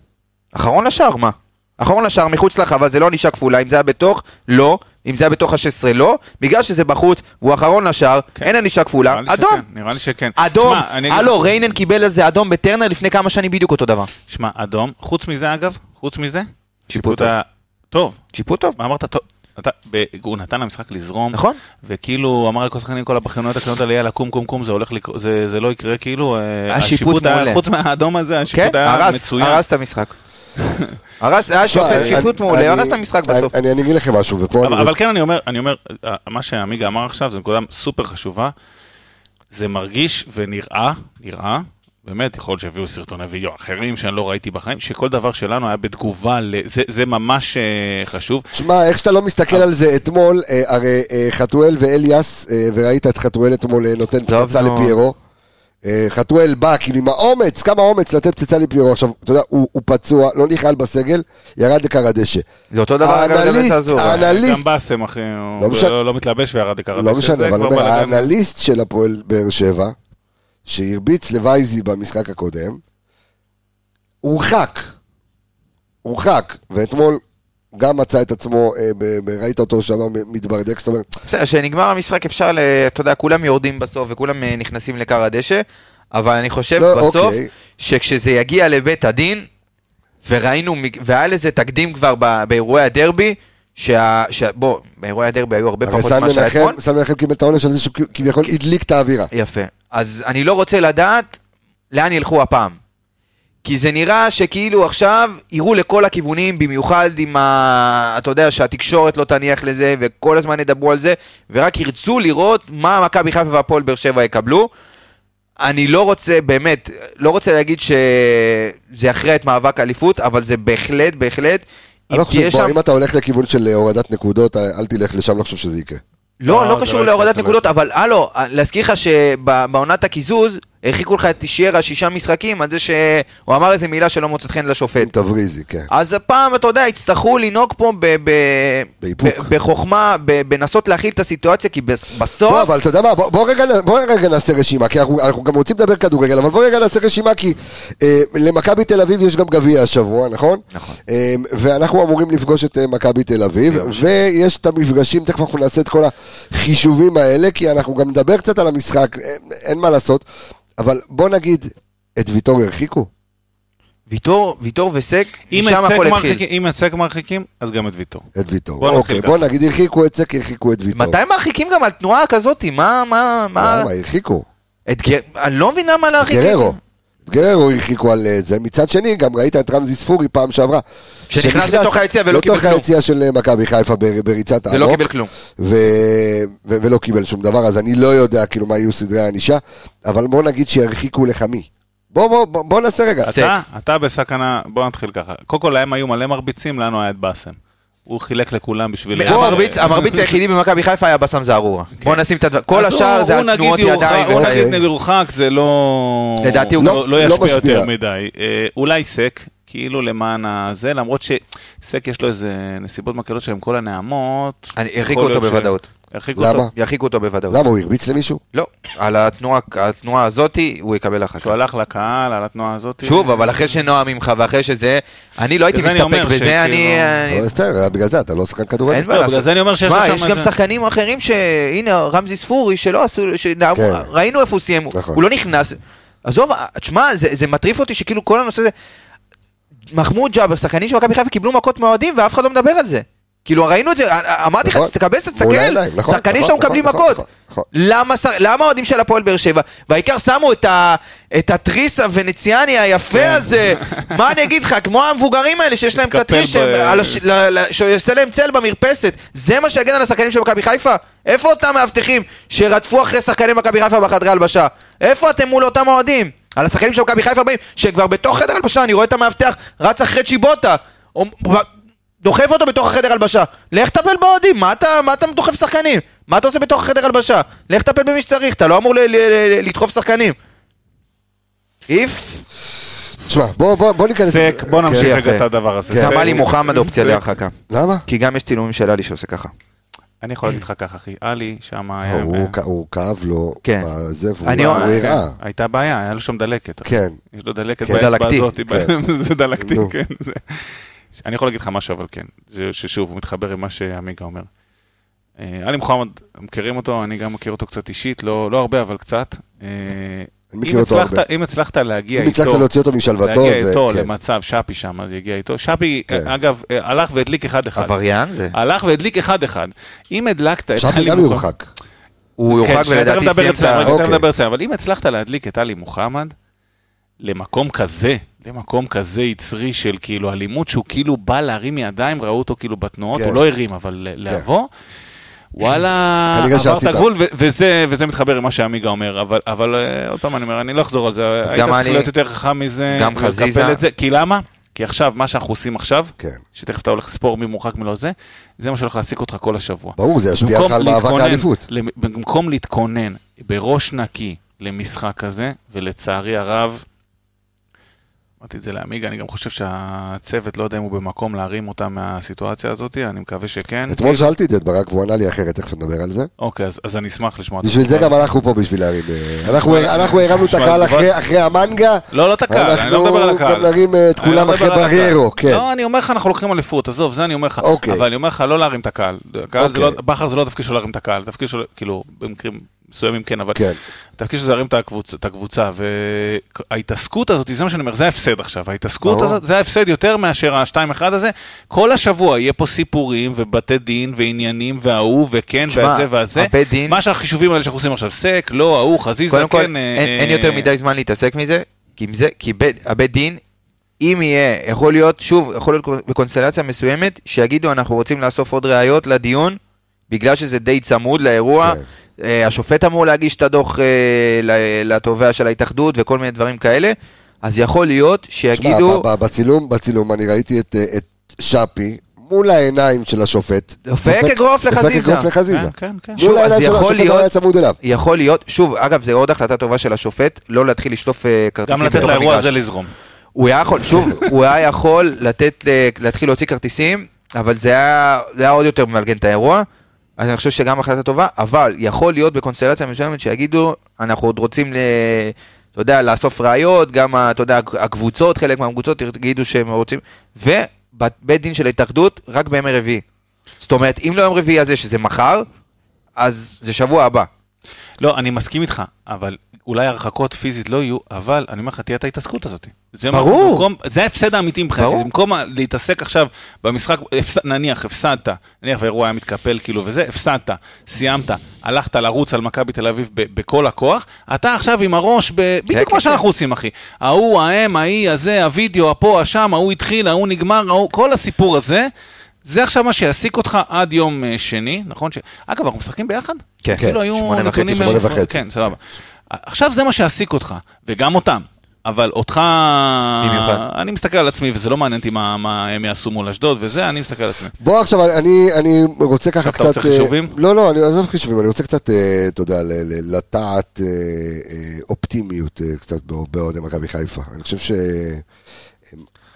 אחרון לשער, מה? אחרון לשער מחוץ לחווה, זה לא ענישה כפולה, אם זה היה בתוך, לא. אם זה היה בתוך ה-16, לא. בגלל שזה בחוץ, והוא אחרון לשער, כן. אין ענישה כפולה, נראה אדום. שכן, נראה לי שכן. אדום. הלו, ריינן קיבל על זה אדום בטרנר לפני כמה שנים בדיוק אותו דבר. שמע, אדום. חוץ מזה, אגב, חוץ מזה, שיפוט היה טוב. שיפוט טוב. מה אמרת? טוב. הוא נתן למשחק לזרום, נכון, וכאילו אמר לכל השחקנים כל הבכיינות הקטנות האלה, יאללה קום קום קום, זה הולך לקרות, זה, זה לא יקרה, כאילו, אה, השיפוט מעולה, חוץ מהאדום הזה, השיפוט כן, היה הרס, מצוין. הרס את המשחק. <laughs> הרס, היה שופט שיפוט מעולה, הרס את המשחק בסוף. אני אגיד לכם משהו, ופה אני... אבל כן, אני אומר, אני אומר, מה שעמיגה אמר עכשיו, זו נקודה סופר חשובה, זה מרגיש ונראה, נראה, באמת, יכול להיות שהביאו סרטוני וידאו אחרים שאני לא ראיתי בחיים, שכל דבר שלנו היה בתגובה, זה, זה ממש uh, חשוב. שמע, איך שאתה לא מסתכל על זה אתמול, uh, הרי uh, חתואל ואליאס, וראית את חתואל אתמול נותן פצצה לפיירו. חתואל בא כאילו עם האומץ, כמה אומץ לתת פצצה לפיירו. עכשיו, אתה יודע, הוא, הוא פצוע, לא נכלל בסגל, ירד לקר הדשא. זה אותו דבר גם בבית האנליסט, גם באסם, אחי, הוא לא, לא, לא מתלבש וירד לקר הדשא. לא משנה, אבל אומר, האנליסט של הפועל באר שבע, שהרביץ לווייזי במשחק הקודם, הורחק. הורחק, ואתמול גם מצא את עצמו, אה, ראית אותו שם מתברדק, זאת אומרת... בסדר, כשנגמר המשחק אפשר, אתה יודע, כולם יורדים בסוף וכולם אה, נכנסים לכר הדשא, אבל אני חושב לא, בסוף, אוקיי. שכשזה יגיע לבית הדין, וראינו, והיה לזה תקדים כבר באירועי הדרבי, שה... ש... בוא, באירועי הדרבי היו הרבה פחות ממה שהיה אתמול. הרי סמי מנחם קיבל את העונש על זה שהוא כביכול הדליק את האווירה. יפה. אז אני לא רוצה לדעת לאן ילכו הפעם. כי זה נראה שכאילו עכשיו יראו לכל הכיוונים, במיוחד עם ה... אתה יודע, שהתקשורת לא תניח לזה, וכל הזמן ידברו על זה, ורק ירצו לראות מה מכבי חיפה והפועל באר שבע יקבלו. אני לא רוצה, באמת, לא רוצה להגיד שזה יכריע את מאבק האליפות, אבל זה בהחלט, בהחלט... אני לא חושב, בוא, שם... אם אתה הולך לכיוון של הורדת נקודות, אל תלך לשם, לא חושב שזה יקרה. לא, לא, לא קשור לא להורדת נקודות, אבל הלו, להזכיר לך שבעונת הקיזוז, הרחיקו לך את שירה שישה משחקים על זה שהוא אמר איזה מילה שלא מוצאת חן לשופט. תבריזי, כן. אז הפעם, אתה יודע, יצטרכו לנהוג פה בחוכמה, בנסות להכיל את הסיטואציה, כי בסוף... לא, אבל אתה יודע מה, בוא רגע נעשה רשימה, כי אנחנו גם רוצים לדבר כדורגל, אבל בוא רגע נעשה רשימה, כי אה, למכבי תל אביב יש גם גביע השבוע, נכון? נכון. אה, ואנחנו אמורים לפגוש את אה, מכבי תל אביב, ויש את המפגשים, תכף אנחנו נעשה את כל החישובים האלה, כי אנחנו גם נדבר קצת על המשחק, אין מה לעשות. אבל בוא נגיד, את ויטור הרחיקו? ויטור, ויטור וסק, משם הכל התחיל. אם את סק מרחיקים, אז גם את ויטור. את ויטור, בוא אוקיי, בוא נגיד הרחיקו את סק, הרחיקו את ויטור. מתי מרחיקים גם על תנועה כזאת? מה, מה, מה... למה, הרחיקו. את גר... אני לא מבין למה להרחיק. גררו. את גררו הרחיקו על אה, זה. מצד שני, גם ראית את רמזי ספורי פעם שעברה. שנכנס לתוך היציאה ולא קיבל כלום. לתוך היציאה של אה, מכבי חיפה בריצת העמוק. ולא קיבל כלום. ולא קיבל שום דבר, אז אני לא יודע כאילו מה יהיו סדרי הענישה, אבל בוא נגיד שירחיקו לך מי. בוא, בוא, בוא, בוא נעשה רגע. אתה, אתה בסכנה, בוא נתחיל ככה. קודם כל, להם היו מלא מרביצים, לנו היה את באסם. הוא חילק לכולם בשביל... המרביץ היחידי במכבי חיפה היה בסם זערורה. כן. בוא נשים את הדבר... כל השאר זה התנועות ידיים. הוא נגיד מרוחק, זה לא... לדעתי הוא לא, לא ישפיע יותר מדי. אה, אולי סק, כאילו למען הזה, למרות שסק יש לו איזה נסיבות מקלות של כל הנעמות. הרחיקו אותו בוודאות. ירחיקו למה? אותו, ירחיקו אותו בוודאות. למה, הוא הרביץ למישהו? לא, על התנועה, התנועה הזאתי הוא יקבל כך. שהוא הלך לקהל, על התנועה הזאתי. שוב, אבל אחרי שנועה ממך ואחרי שזה, אני לא הייתי מסתפק בזה, אני... אבל בסדר, בגלל זה אתה לא שחקן כדורגל. אין בעיה, בגלל זה אני אומר שיש לו שם... יש גם שחקנים אחרים שהנה, רמזי ספורי, שלא עשו, כן. ראינו איפה הוא סיים, נכון. הוא לא נכנס. עזוב, תשמע, זה מטריף אותי שכאילו כל הנושא הזה... מחמוד ג'אבר, שחקנים של מכבי חיפה קיבלו מכות מהאוהדים ואף אחד לא מדבר על זה. כאילו ראינו את זה, אמרתי לך, נכון. תקבס, תסתכל, נכון, שחקנים נכון, שם מקבלים מכות. למה האוהדים של הפועל באר שבע, והעיקר שמו את התריס הוונציאני היפה כן. הזה, מה אני אגיד לך, כמו המבוגרים האלה שיש להם את התריס, שעושה להם צל במרפסת, זה מה שיגן על השחקנים של מכבי חיפה? איפה אותם מאבטחים שרדפו אחרי שחקני מכבי חיפה בחדרי הלבשה? איפה אתם מול אותם אוהדים? על השחקנים של מכבי חיפה באים, שכבר בתוך חדר הלבשה, אני רואה את המאבטח רץ אחרי צ'יבוטה. דוחף אותו בתוך החדר הלבשה. לך טפל באוהדים, מה אתה, מה אתה דוחף שחקנים? מה אתה עושה בתוך החדר הלבשה? לך טפל במי שצריך, אתה לא אמור לדחוף שחקנים. איף. תשמע, בוא, בוא, בוא ניכנס... סק, בוא נמשיך כן. רגע את הדבר הזה. גם עלי מוחמד אופציה להרחקה. למה? כי גם יש צילומים של עלי שעושה ככה. אני יכול להגיד לך ככה, אחי, עלי שם היה... הוא כאב לו, כן. בזה, והוא הראה. הייתה בעיה, היה לו שם דלקת. כן. יש לו דלקת כן. באצבע הזאת, כן. <laughs> זה דלקתי, כן. אני יכול להגיד לך משהו, אבל כן, ששוב, הוא מתחבר עם מה שעמיגה אומר. אה, עלי מוחמד, מכירים אותו, אני גם מכיר אותו קצת אישית, לא, לא הרבה, אבל קצת. אה, אותו הרבה. אם הצלחת להגיע איתו, אם הצלחת להוציא אותו משלוותו, להגיע איתו כן. למצב, שפי שם, אז יגיע איתו. שפי, כן. אגב, הלך והדליק אחד-אחד. עבריין זה. הלך והדליק אחד-אחד. אם הדלקת את שפי גם יורחק. הוא יורחק כן, ולדעתי סיים את ה... אוקיי. אבל אם הצלחת להדליק את עלי מוחמד, למקום כזה, למקום כזה יצרי של כאילו אלימות, שהוא כאילו בא להרים ידיים, ראו אותו כאילו בתנועות, הוא לא הרים, אבל לבוא. וואלה, עברת גבול, וזה, וזה מתחבר עם מה שעמיגה אומר, אבל, אבל אה, עוד פעם אני אומר, אני לא אחזור על זה, היית צריך אני, להיות יותר חכם מזה, גם חזיזה, את זה, כי למה? כי עכשיו, מה שאנחנו עושים עכשיו, כן. שתכף אתה הולך לספור מי מורחק מלא זה, זה מה שהולך להעסיק אותך כל השבוע. ברור, זה ישפיע לך על מאבק האליפות. במקום להתכונן בראש נקי למשחק כזה, ולצערי הרב, אמרתי את זה לעמיגה, אני גם חושב שהצוות, לא יודע אם הוא במקום להרים אותם מהסיטואציה הזאת, אני מקווה שכן. אתמול שאלתי את ברק והוא ענה לי אחרת, תכף נדבר על זה. אוקיי, אז, אז אני אשמח לשמוע. בשביל זה גם אנחנו פה בשביל להרים. אה, אנחנו הרמנו את הקהל אחרי המנגה. לא, לא את הקהל, אני לא מדבר על הקהל. אנחנו גם נרים אה, את כולם לא אחרי בריירו, כן. לא, אני אומר לך, אנחנו לוקחים אליפות, עזוב, זה אני אומר לך. אוקיי. אבל אני אומר לך, לא להרים את הקהל. לא- אוקיי. בכר זה לא התפקיד שלו להרים את הקהל, התפקיד שלו, כאילו, במקרים מסוימים כן, אבל כן. התפקיד שזה להרים את הקבוצה, את הקבוצה, וההתעסקות הזאת, זה מה שאני אומר, זה ההפסד עכשיו, ההתעסקות הזאת, זה ההפסד יותר מאשר ה-2-1 הזה, כל השבוע יהיה פה סיפורים ובתי דין ועניינים וההוא וכן שמה, והזה והזה, דין... מה שהחישובים האלה שאנחנו עושים עכשיו, סק, לא, ההוא, חזיזה, כן. כל, אין, אה, אין יותר מדי זמן להתעסק מזה, כי זה, כי בית, הבית דין אם יהיה, יכול להיות, שוב, יכול להיות בקונסטלציה מסוימת, שיגידו אנחנו רוצים לאסוף עוד ראיות לדיון, בגלל שזה די צמוד לאירוע, כן. אה, השופט אמור להגיש את הדוח אה, לתובע של ההתאחדות וכל מיני דברים כאלה, אז יכול להיות שיגידו... שמע, בצילום, בצילום אני ראיתי את, אה, את שפי מול העיניים של השופט. דופק אגרוף לחזיזה. דופק אגרוף לחזיזה. כן, כן, כן. מול העיניים של השופט לא היה צמוד אליו. יכול להיות, שוב, אגב, זו עוד החלטה טובה של השופט, לא להתחיל לשלוף כרטיסים. גם לתת לאירוע הזה לזרום. הוא היה יכול, שוב, הוא היה יכול לתת, להתחיל להוציא כרטיסים, אבל זה היה, זה היה עוד יותר ממלגן את האירוע. אז אני חושב שגם החלטה טובה, אבל יכול להיות בקונסטלציה מסוימת שיגידו, אנחנו עוד רוצים, ל... אתה יודע, לאסוף ראיות, גם, אתה יודע, הקבוצות, חלק מהקבוצות יגידו שהם רוצים, ובית דין של ההתאחדות רק בימי רביעי. זאת אומרת, אם לא יום רביעי הזה, שזה מחר, אז זה שבוע הבא. לא, אני מסכים איתך, אבל אולי הרחקות פיזית לא יהיו, אבל אני אומר לך, תהיה את ההתעסקות הזאת. זה ברור. במקום, זה ההפסד האמיתי מבחינתי, במקום להתעסק עכשיו במשחק, הפס, נניח, הפסדת, נניח והאירוע היה מתקפל כאילו וזה, הפסדת, סיימת, הלכת לרוץ על מכבי תל אביב בכל הכוח, אתה עכשיו עם הראש, ב, בדיוק כן, מה כן, שאנחנו כן. עושים, אחי. ההוא, ההם, ההיא, הזה, הווידאו, הפה, השם, ההוא התחיל, ההוא נגמר, ההוא, כל הסיפור הזה. זה עכשיו מה שיעסיק אותך עד יום אה, שני, נכון? ש... אגב, אנחנו משחקים ביחד? כן, כן, שמונה וחצי, שמונה וחצי. כן, סבבה. עכשיו זה מה שיעסיק אותך, וגם אותם. אבל אותך, במיוחד. אני מסתכל על עצמי, וזה לא מעניין אותי מה, מה הם יעשו מול אשדוד וזה, אני מסתכל על עצמי. בוא עכשיו, אני, אני רוצה ככה קצת... אתה רוצה חישובים? אה, לא, לא, אני עוזב חישובים, אני רוצה קצת, אה, אתה יודע, לטעת אופטימיות קצת באוהדי מכבי חיפה. אני חושב ש...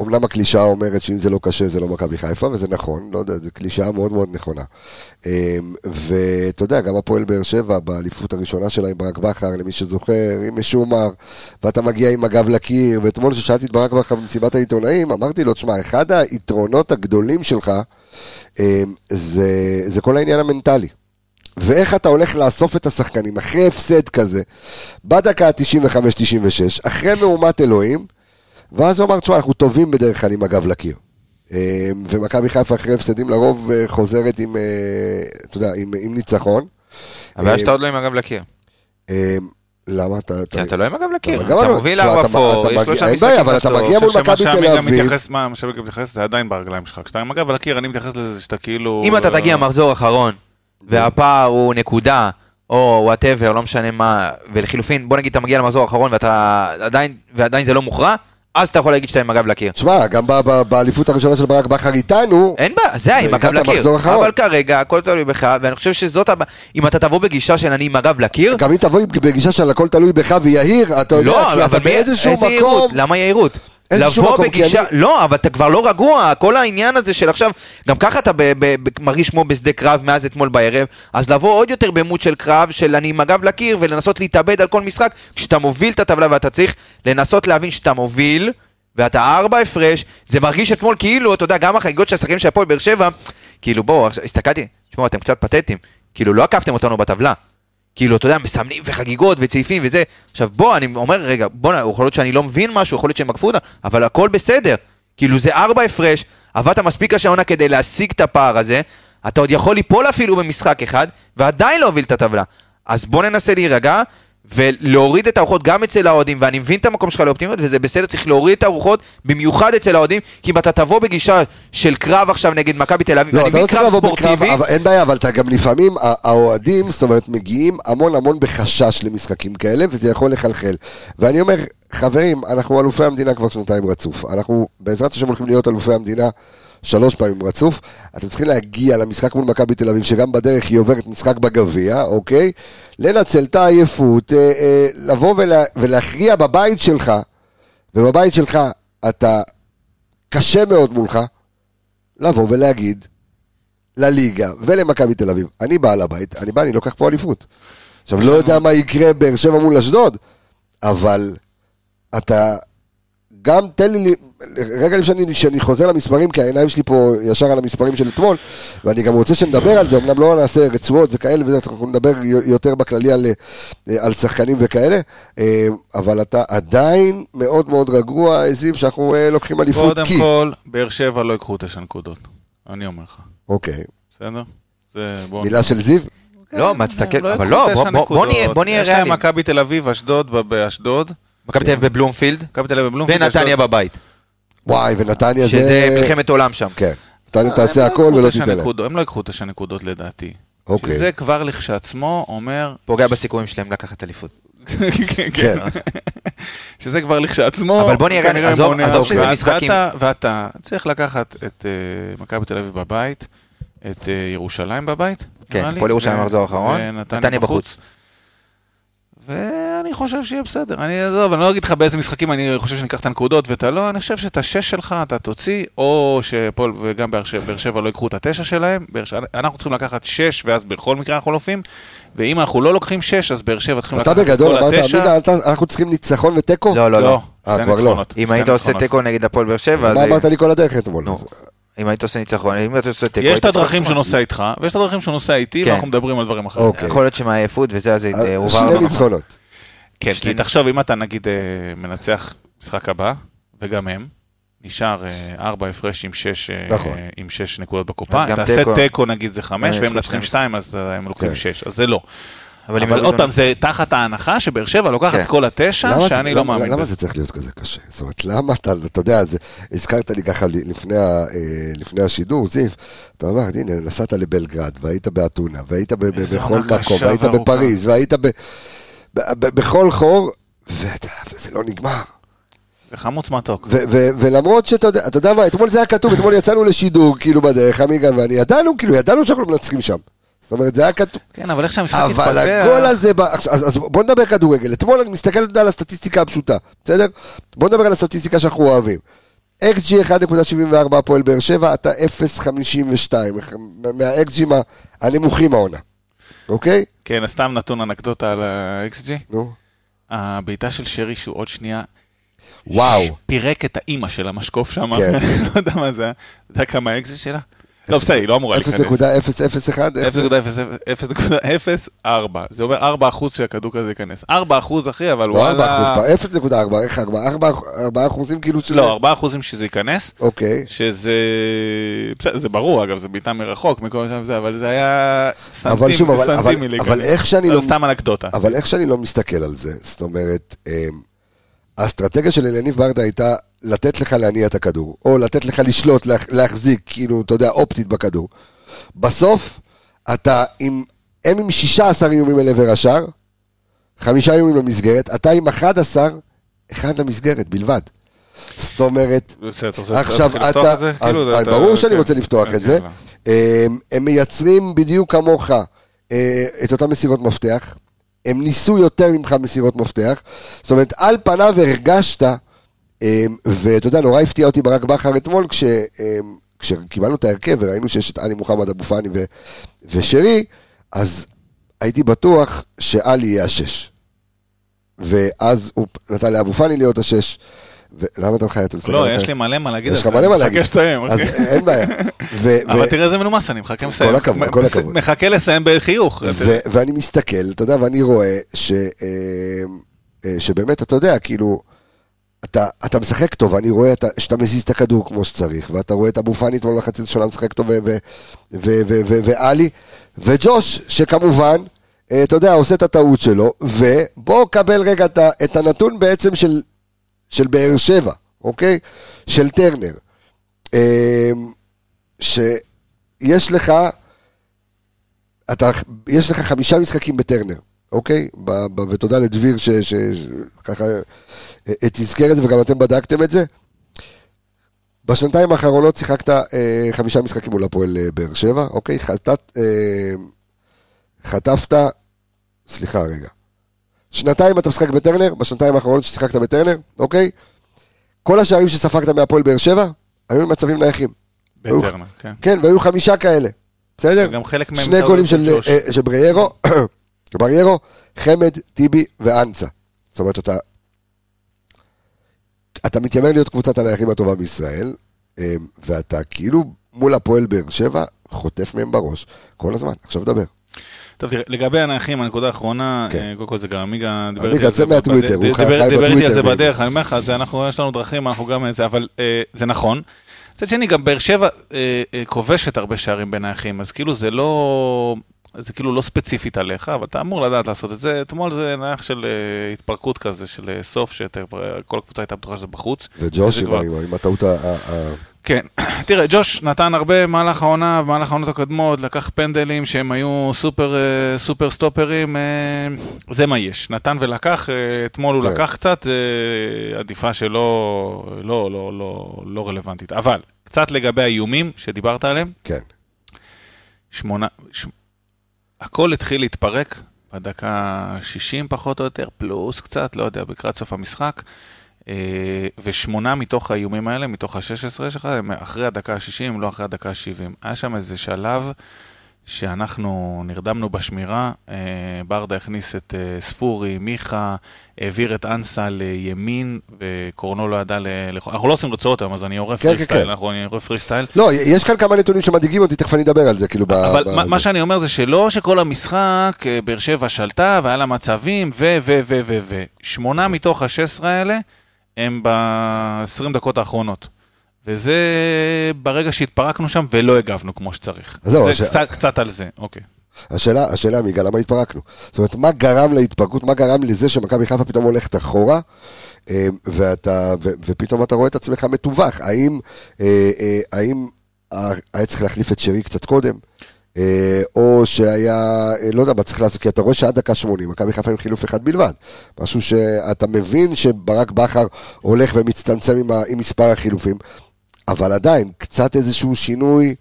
אמנם הקלישאה אומרת שאם זה לא קשה זה לא מכבי חיפה, וזה נכון, לא יודע, זו קלישאה מאוד מאוד נכונה. אמ, ואתה יודע, גם הפועל באר שבע, באליפות הראשונה שלה עם ברק בכר, למי שזוכר, עם משומר, ואתה מגיע עם הגב לקיר, ואתמול כששאלתי את ברק בכר במסיבת העיתונאים, אמרתי לו, תשמע, אחד היתרונות הגדולים שלך, אמ, זה, זה כל העניין המנטלי. ואיך אתה הולך לאסוף את השחקנים אחרי הפסד כזה, בדקה ה-95-96, אחרי מהומת אלוהים, ואז הוא אמר, תשמע, אנחנו טובים בדרך כלל עם הגב לקיר. אה, ומכבי חיפה אחרי הפסדים לרוב אה, חוזרת עם, אה, אתה יודע, עם, עם ניצחון. אבל שאתה עוד לא עם הגב לקיר. למה אתה... כי אתה לא עם הגב לקיר, אתה מוביל ארבע פור, יש שלושה משחקים בסוף. אבל אתה מגיע מול מכבי תל אביב. מה שאני מתייחס, זה עדיין ברגליים שלך. כשאתה עם הגב לקיר, אני מתייחס לזה שאתה כאילו... אם אתה תגיע מחזור אחרון, והפער הוא נקודה, או whatever, לא משנה מה, ולחילופין, בוא נגיד אתה מגיע למחזור האחרון ועדיין זה לא מוכרע, אז אתה יכול להגיד שאתה עם הגב לקיר. תשמע, גם באליפות הראשונה של ברק בכר איתנו... אין בעיה, זה עם הגב לקיר. אבל כרגע, הכל תלוי בך, ואני חושב שזאת הבעיה. אם אתה תבוא בגישה של אני עם הגב לקיר... גם אם תבוא בגישה של הכל תלוי בך ויהיר, אתה יודע, לא, אתה באיזשהו מקום... למה יהירות? לבוא בגישה, אני... לא, אבל אתה כבר לא רגוע, כל העניין הזה של עכשיו, גם ככה אתה ב- ב- ב- מרגיש כמו בשדה קרב מאז אתמול בערב, אז לבוא עוד יותר במות של קרב, של אני עם הגב לקיר, ולנסות להתאבד על כל משחק, כשאתה מוביל את הטבלה ואתה צריך לנסות להבין שאתה מוביל, ואתה ארבע הפרש, זה מרגיש אתמול כאילו, אתה יודע, גם החגיגות של השחקנים של הפועל באר שבע, כאילו בואו, הסתכלתי, תשמעו, אתם קצת פתטיים, כאילו לא עקפתם אותנו בטבלה. כאילו, אתה יודע, מסמנים וחגיגות וצעיפים וזה. עכשיו, בוא, אני אומר, רגע, בוא, יכול להיות שאני לא מבין משהו, יכול להיות שהם עקפו אותה, אבל הכל בסדר. כאילו, זה ארבע הפרש, עבדת מספיק השעונה כדי להשיג את הפער הזה, אתה עוד יכול ליפול אפילו במשחק אחד, ועדיין להוביל את הטבלה. אז בוא ננסה להירגע, ולהוריד את הארוחות גם אצל האוהדים, ואני מבין את המקום שלך לאופטימיות, וזה בסדר, צריך להוריד את הארוחות, במיוחד אצל האוהדים, כי אם אתה תבוא בגישה של קרב עכשיו נגד מכבי תל אביב, לא, אתה לא צריך לבוא בקרב, אבל אין בעיה, אבל אתה גם לפעמים, האוהדים, זאת אומרת, מגיעים המון המון בחשש למשחקים כאלה, וזה יכול לחלחל. ואני אומר, חברים, אנחנו אלופי המדינה כבר שנתיים רצוף. אנחנו בעזרת השם הולכים להיות אלופי המדינה. שלוש פעמים רצוף. אתם צריכים להגיע למשחק מול מכבי תל אביב, שגם בדרך היא עוברת משחק בגביע, אוקיי? לנצל את העייפות, אה, אה, לבוא ולה, ולהכריע בבית שלך, ובבית שלך אתה קשה מאוד מולך, לבוא ולהגיד לליגה ולמכבי תל אביב, אני בעל הבית, אני בא, אני לוקח פה אליפות. עכשיו, לא יודע מה יקרה באר שבע מול אשדוד, אבל אתה גם תן לי, רגע לפני שאני חוזר למספרים, כי העיניים שלי פה ישר על המספרים של אתמול, ואני גם רוצה שנדבר על זה, אמנם לא נעשה רצועות וכאלה, וזה, אנחנו נדבר יותר בכללי על, על שחקנים וכאלה, אה, אבל אתה עדיין מאוד מאוד רגוע, זיו, שאנחנו אה, לוקחים אליפות כי... קודם כל, באר שבע לא ייקחו תשע נקודות, אני אומר לך. אוקיי. בסדר? מילה של זיו? לא, מה תסתכל, אבל לא, בוא נהיה ריאליים. יש להם מכבי תל אביב, אשדוד, באשדוד. מכבי תל אביב בבלומפילד, מכבי תל אביב בבלומפילד, ונתניה בבית. וואי, ונתניה זה... שזה מלחמת עולם שם. כן. נתניה אה, תעשה הכל ולא תיתן להם. הם לא ייקחו תשע נקודות לדעתי. אוקיי. שזה כבר לכשעצמו אומר... פוגע בסיכויים שלהם לקחת אליפות. כן. <laughs> שזה כבר לכשעצמו, אבל בוא נראה, עזוב שזה משחקים. ואתה צריך לקחת את אה, מכבי תל אביב בבית, את אה, ירושלים בבית, כן, הפועל ירושלים מחזור האחרון, נתניה בחוץ. ואני חושב שיהיה בסדר. אני אעזוב, אני לא אגיד לך באיזה משחקים אני חושב שאני אקח את הנקודות ואתה לא, אני חושב שאת השש שלך אתה תוציא, או שפול וגם באר שבע לא ייקחו את התשע שלהם. אנחנו צריכים לקחת שש, ואז בכל מקרה אנחנו לופים, ואם אנחנו לא לוקחים שש, אז באר שבע צריכים לקחת את כל התשע. אתה בגדול אמרת, עמיגה, אנחנו צריכים ניצחון ותיקו? לא, לא, לא. אה, כבר לא. אם היית עושה תיקו נגד הפועל באר שבע, מה אמרת לי כל הדרך אתמול? אם היית עושה ניצחון, אם היית עושה תיקו, יש את הדרכים שהוא נוסע איתך, ויש את הדרכים שהוא נוסע איתי, ואנחנו מדברים על דברים אחרים. יכול להיות שמעייפות וזה, אז הובהר. שני ניצחונות. כן, כי תחשוב, אם אתה נגיד אה, מנצח משחק הבא, וגם הם, נשאר אה, ארבע הפרש עם שש, אה, נכון. עם שש נקודות בקופה, תעשה תיקו נגיד זה חמש, והם מנצחים שתיים, אז הם לוקחים כן. שש, אז זה לא. אבל, אבל עוד פעם, זה תחת ההנחה שבאר שבע לוקחת כן. כל התשע, שאני זה, לא מאמין בזה. למה זה צריך להיות כזה קשה? זאת אומרת, למה אתה, אתה יודע, זה, הזכרת לי ככה לפני, לפני השידור, זיו, אתה אומר, הנה, נסעת לבלגרד, והיית באתונה, והיית בכל מקום, והיית בפריז, והיית ב... בכל חור, וזה לא נגמר. זה חמוץ מתוק. ולמרות שאתה יודע, אתה יודע מה, אתמול זה היה כתוב, אתמול יצאנו לשידור, כאילו בדרך, עמיגה ואני, ידענו, כאילו, ידענו שאנחנו מנצחים שם. זאת אומרת, זה היה כתוב. כן, אבל איך שהמשחק התפתח... אבל הגול הזה, אז בוא נדבר כדורגל. אתמול אני מסתכל על הסטטיסטיקה הפשוטה, בסדר? בוא נדבר על הסטטיסטיקה שאנחנו אוהבים. XG 1.74 הפועל באר שבע, אתה 0.52, מה-XG הנמוכים העונה. אוקיי? כן, סתם נתון אנקדוטה על ה-XG. נו. הבעיטה של שרי שהוא עוד שנייה... וואו. פירק את האימא של המשקוף שם, כן. <laughs> לא יודע מה זה, אתה יודע כמה ה-XG שלה? לא, בסדר, היא לא אמורה להיכנס. 0.001? 0.004. זה אומר 4 אחוז שהכדור כזה ייכנס. 4 אחוז, אחי, אבל לא וואלה... לא 4 אחוז, 0.4, איך 4? 4 אחוזים כאילו שזה... לא, 4 אחוזים שזה ייכנס. אוקיי. שזה... בסדר, זה ברור, אגב, זה בעיטה מרחוק, מכל שם זה, אבל זה היה סנטים וסנטים מלהיכנס. אבל איך שאני לא... סתם אנקדוטה. אבל איך שאני לא מסתכל על זה, זאת אומרת... אמ, האסטרטגיה של אליניב ברדה הייתה לתת לך להניע את הכדור, או לתת לך לשלוט, להחזיק, כאילו, אתה יודע, אופטית בכדור. בסוף, אתה עם, הם עם 16 איומים אל עבר השאר, חמישה איומים למסגרת, אתה עם 11, אחד למסגרת בלבד. זאת אומרת, עכשיו אתה, כאילו, אז ברור שאני רוצה לפתוח את זה, הם מייצרים בדיוק כמוך אה, את אותן מסירות מפתח, הם ניסו יותר ממך מסירות מפתח. זאת אומרת, על פניו הרגשת, אמ, ואתה יודע, נורא הפתיע אותי ברק בכר אתמול, כש, אמ, כשקיבלנו את ההרכב וראינו שיש את עלי מוחמד אבו פאני ו, ושרי, אז הייתי בטוח שעלי יהיה השש. ואז הוא נתן לאבו פאני להיות השש, למה אתה מחייך? לא, יש לי מלא מה להגיד על זה. יש לך מלא מה להגיד. מחכה שתסיים, אז אין בעיה. <laughs> אבל תראה איזה מנומס אני, מחכה לסיים. כל הכבוד, כל הכבוד. מחכה לסיים בחיוך. ואני מסתכל, אתה יודע, ואני רואה שבאמת, אתה יודע, כאילו, אתה, אתה משחק טוב, אני רואה אתה, שאתה מזיז את הכדור כמו שצריך, ואתה רואה את אבו פאני אתמול בחצי שנה משחק טוב, ואלי, וג'וש, שכמובן, אה, אתה יודע, עושה את הטעות שלו, ובוא קבל רגע את הנתון בעצם של, של באר שבע, אוקיי? של טרנר. אה, שיש לך, אתה, יש לך חמישה משחקים בטרנר, אוקיי? ותודה לדביר שככה תזכר את זה, וגם אתם בדקתם את זה. בשנתיים האחרונות שיחקת אה, חמישה משחקים מול הפועל אה, באר שבע, אוקיי? חטאת, אה, חטפת, סליחה רגע. שנתיים אתה משחק בטרנר, בשנתיים האחרונות ששיחקת בטרנר, אוקיי? כל השערים שספגת מהפועל באר שבע, היו במצבים נייחים. בטרנר, כן. כן, והיו חמישה כאלה, בסדר? גם חלק מהם... שני גולים של, אה, של בריירו, <coughs> בריירו, חמד, טיבי ואנסה. זאת אומרת, אתה אתה מתיימר להיות קבוצת הנייחים הטובה בישראל, אמ, ואתה כאילו מול הפועל באר שבע, חוטף מהם בראש כל הזמן. עכשיו דבר. טוב, תראה, לגבי הנייחים, הנקודה האחרונה, כן. אה, קודם כל זה גם עמיגה דיבר איתי על זה. עמיגה, צא מהטוויטר, הוא חי בטוויטר. דיבר איתי על זה בדרך, אני אומר לך, יש לנו דרכים, אנחנו גם זה, אבל אה, זה נכון. מצד שני, גם באר שבע אה, כובשת הרבה שערים בנייחים, אז כאילו זה לא... זה כאילו לא ספציפית עליך, אבל אתה אמור לדעת לעשות את זה. אתמול זה נייח של uh, התפרקות כזה, של uh, סוף, שכל הקבוצה הייתה בטוחה שזה בחוץ. וג'וש עם, כבר... עם הטעות ה... כן, <clears throat> תראה, ג'וש נתן הרבה במהלך העונה, במהלך העונות הקודמות, לקח פנדלים שהם היו סופר, uh, סופר סטופרים, uh, זה מה יש. נתן ולקח, uh, אתמול הוא כן. לקח קצת, עדיפה שלא לא, לא, לא, לא רלוונטית. אבל, קצת לגבי האיומים שדיברת עליהם. כן. שמונה... ש... הכל התחיל להתפרק בדקה 60 פחות או יותר, פלוס קצת, לא יודע, לקראת סוף המשחק. אה, ושמונה מתוך האיומים האלה, מתוך ה-16 שלך, הם אחרי הדקה ה-60, לא אחרי הדקה ה-70. היה שם איזה שלב שאנחנו נרדמנו בשמירה, אה, ברדה הכניס את אה, ספורי, מיכה, העביר את אנסה לימין, וקורנו לא ידע ל... אנחנו לא עושים רצועות היום, אז אני עורף כן, פרי סטייל, כן. אנחנו עורף פרי סטייל. לא, יש כאן כמה נתונים שמדאיגים אותי, תכף אני אדבר על זה, כאילו... אבל ב- מה שאני אומר זה שלא שכל המשחק, באר שבע שלטה, והיה לה מצבים, ו... ו... ו... ו... ו... שמונה מתוך ה-16 האלה הם ב-20 דקות האחרונות. וזה ברגע שהתפרקנו שם ולא הגבנו כמו שצריך. זהו, זה הש... קצת, קצת על זה, אוקיי. השאלה, השאלה מיגה, למה התפרקנו? זאת אומרת, מה גרם להתפרקות, מה גרם לזה שמכבי חיפה פתאום הולכת אחורה, אה, ואתה, ו, ופתאום אתה רואה את עצמך מתווך? האם, אה, אה, האם היה צריך להחליף את שרי קצת קודם? או שהיה, לא יודע מה צריך לעשות, כי אתה רואה שעד דקה 80, מכבי חיפה עם חילוף אחד בלבד. משהו שאתה מבין שברק בכר הולך ומצטמצם עם, עם מספר החילופים. אבל עדיין, קצת איזשהו שינוי,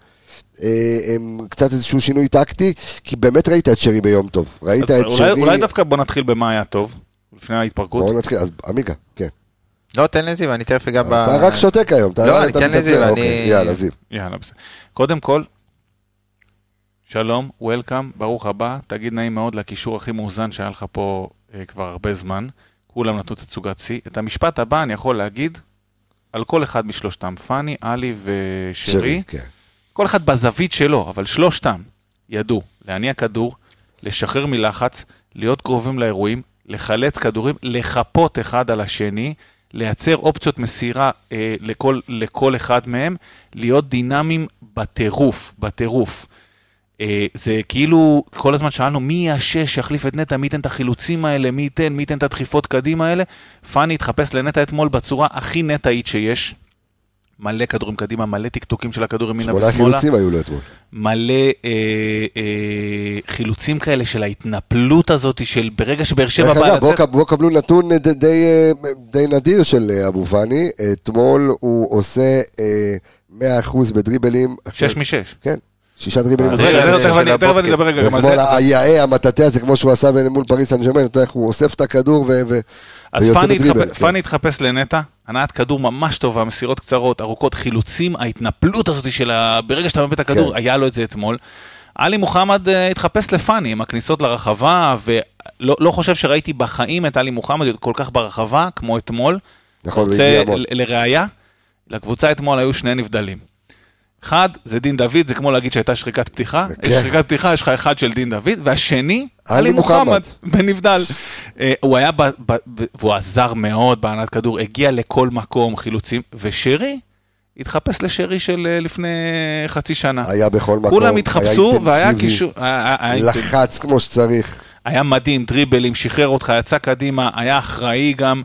אה, קצת איזשהו שינוי טקטי, כי באמת ראית את שרי ביום טוב. ראית את אולי, שרי... אולי דווקא בוא נתחיל במה היה טוב, לפני ההתפרקות. בואו נתחיל, אז עמיגה, כן. לא, תן לזיו, אני תכף אגע ב... אתה רק שותק היום. לא, אני תן לזיו, אני... אוקיי, יאללה, זיו. יאללה, בסדר. קודם כל, שלום, וולקאם, ברוך הבא, תגיד נעים מאוד לקישור הכי מאוזן שהיה לך פה אה, כבר הרבה זמן. כולם נתנו תצוגת שיא. את המשפט הבא אני יכול להגיד על כל אחד משלושתם, פאני, עלי ושרי. שרי, כן. כל אחד בזווית שלו, אבל שלושתם ידעו להניע כדור, לשחרר מלחץ, להיות קרובים לאירועים, לחלץ כדורים, לחפות אחד על השני, לייצר אופציות מסירה אה, לכל, לכל אחד מהם, להיות דינמיים בטירוף, בטירוף. אה, זה כאילו, כל הזמן שאלנו מי יהיה השש שיחליף את נטע, מי ייתן את החילוצים האלה, מי ייתן, מי ייתן את הדחיפות קדימה האלה. פאני התחפש לנטע אתמול בצורה הכי נטעית שיש. מלא כדורים קדימה, מלא טקטוקים של הכדור ימינה ושמאלה. שמונה חילוצים היו לו אתמול. מלא אה, אה, חילוצים כאלה של ההתנפלות הזאת, של ברגע שבאר שבע בא לצאת... בואו בוא קבלו נתון די, די, די נדיר של אה, אבו פאני. אתמול הוא עושה אה, 100% בדריבלים. שש משש. כן. שישה דריבלים. אז רגע, תכף אני אדבר רגע גם על זה. היאה, המטאטא הזה, כמו שהוא עשה מול פריס סן ג'רמן, אתה יודע איך הוא אוסף את הכדור ויוצא בדריבל. אז פאני התחפש לנטע, הנעת כדור ממש טובה, מסירות קצרות, ארוכות, חילוצים, ההתנפלות הזאת של ברגע שאתה מביא את הכדור, כן. היה לו את זה אתמול. עלי מוחמד uh, התחפש לפאני עם הכניסות לרחבה, ולא לא חושב שראיתי בחיים את עלי מוחמד כל כך ברחבה כמו אתמול. נכון, רוצה, לראיה, לקבוצה אתמול היו שני נבדלים. אחד, זה דין דוד, זה כמו להגיד שהייתה שריקת פתיחה. כן. יש שריקת פתיחה, יש לך אחד של דין דוד, והשני, עלי מוחמד, <laughs> בנבדל. אה, הוא היה, ב, ב, ב, והוא עזר מאוד בהנעת כדור, הגיע לכל מקום, חילוצים, ושרי, התחפש לשרי של אה, לפני חצי שנה. היה בכל מקום, כולם התחפשו, והיה קישור... לחץ כמו שצריך. היה מדהים, דריבלים, שחרר אותך, יצא קדימה, היה אחראי גם.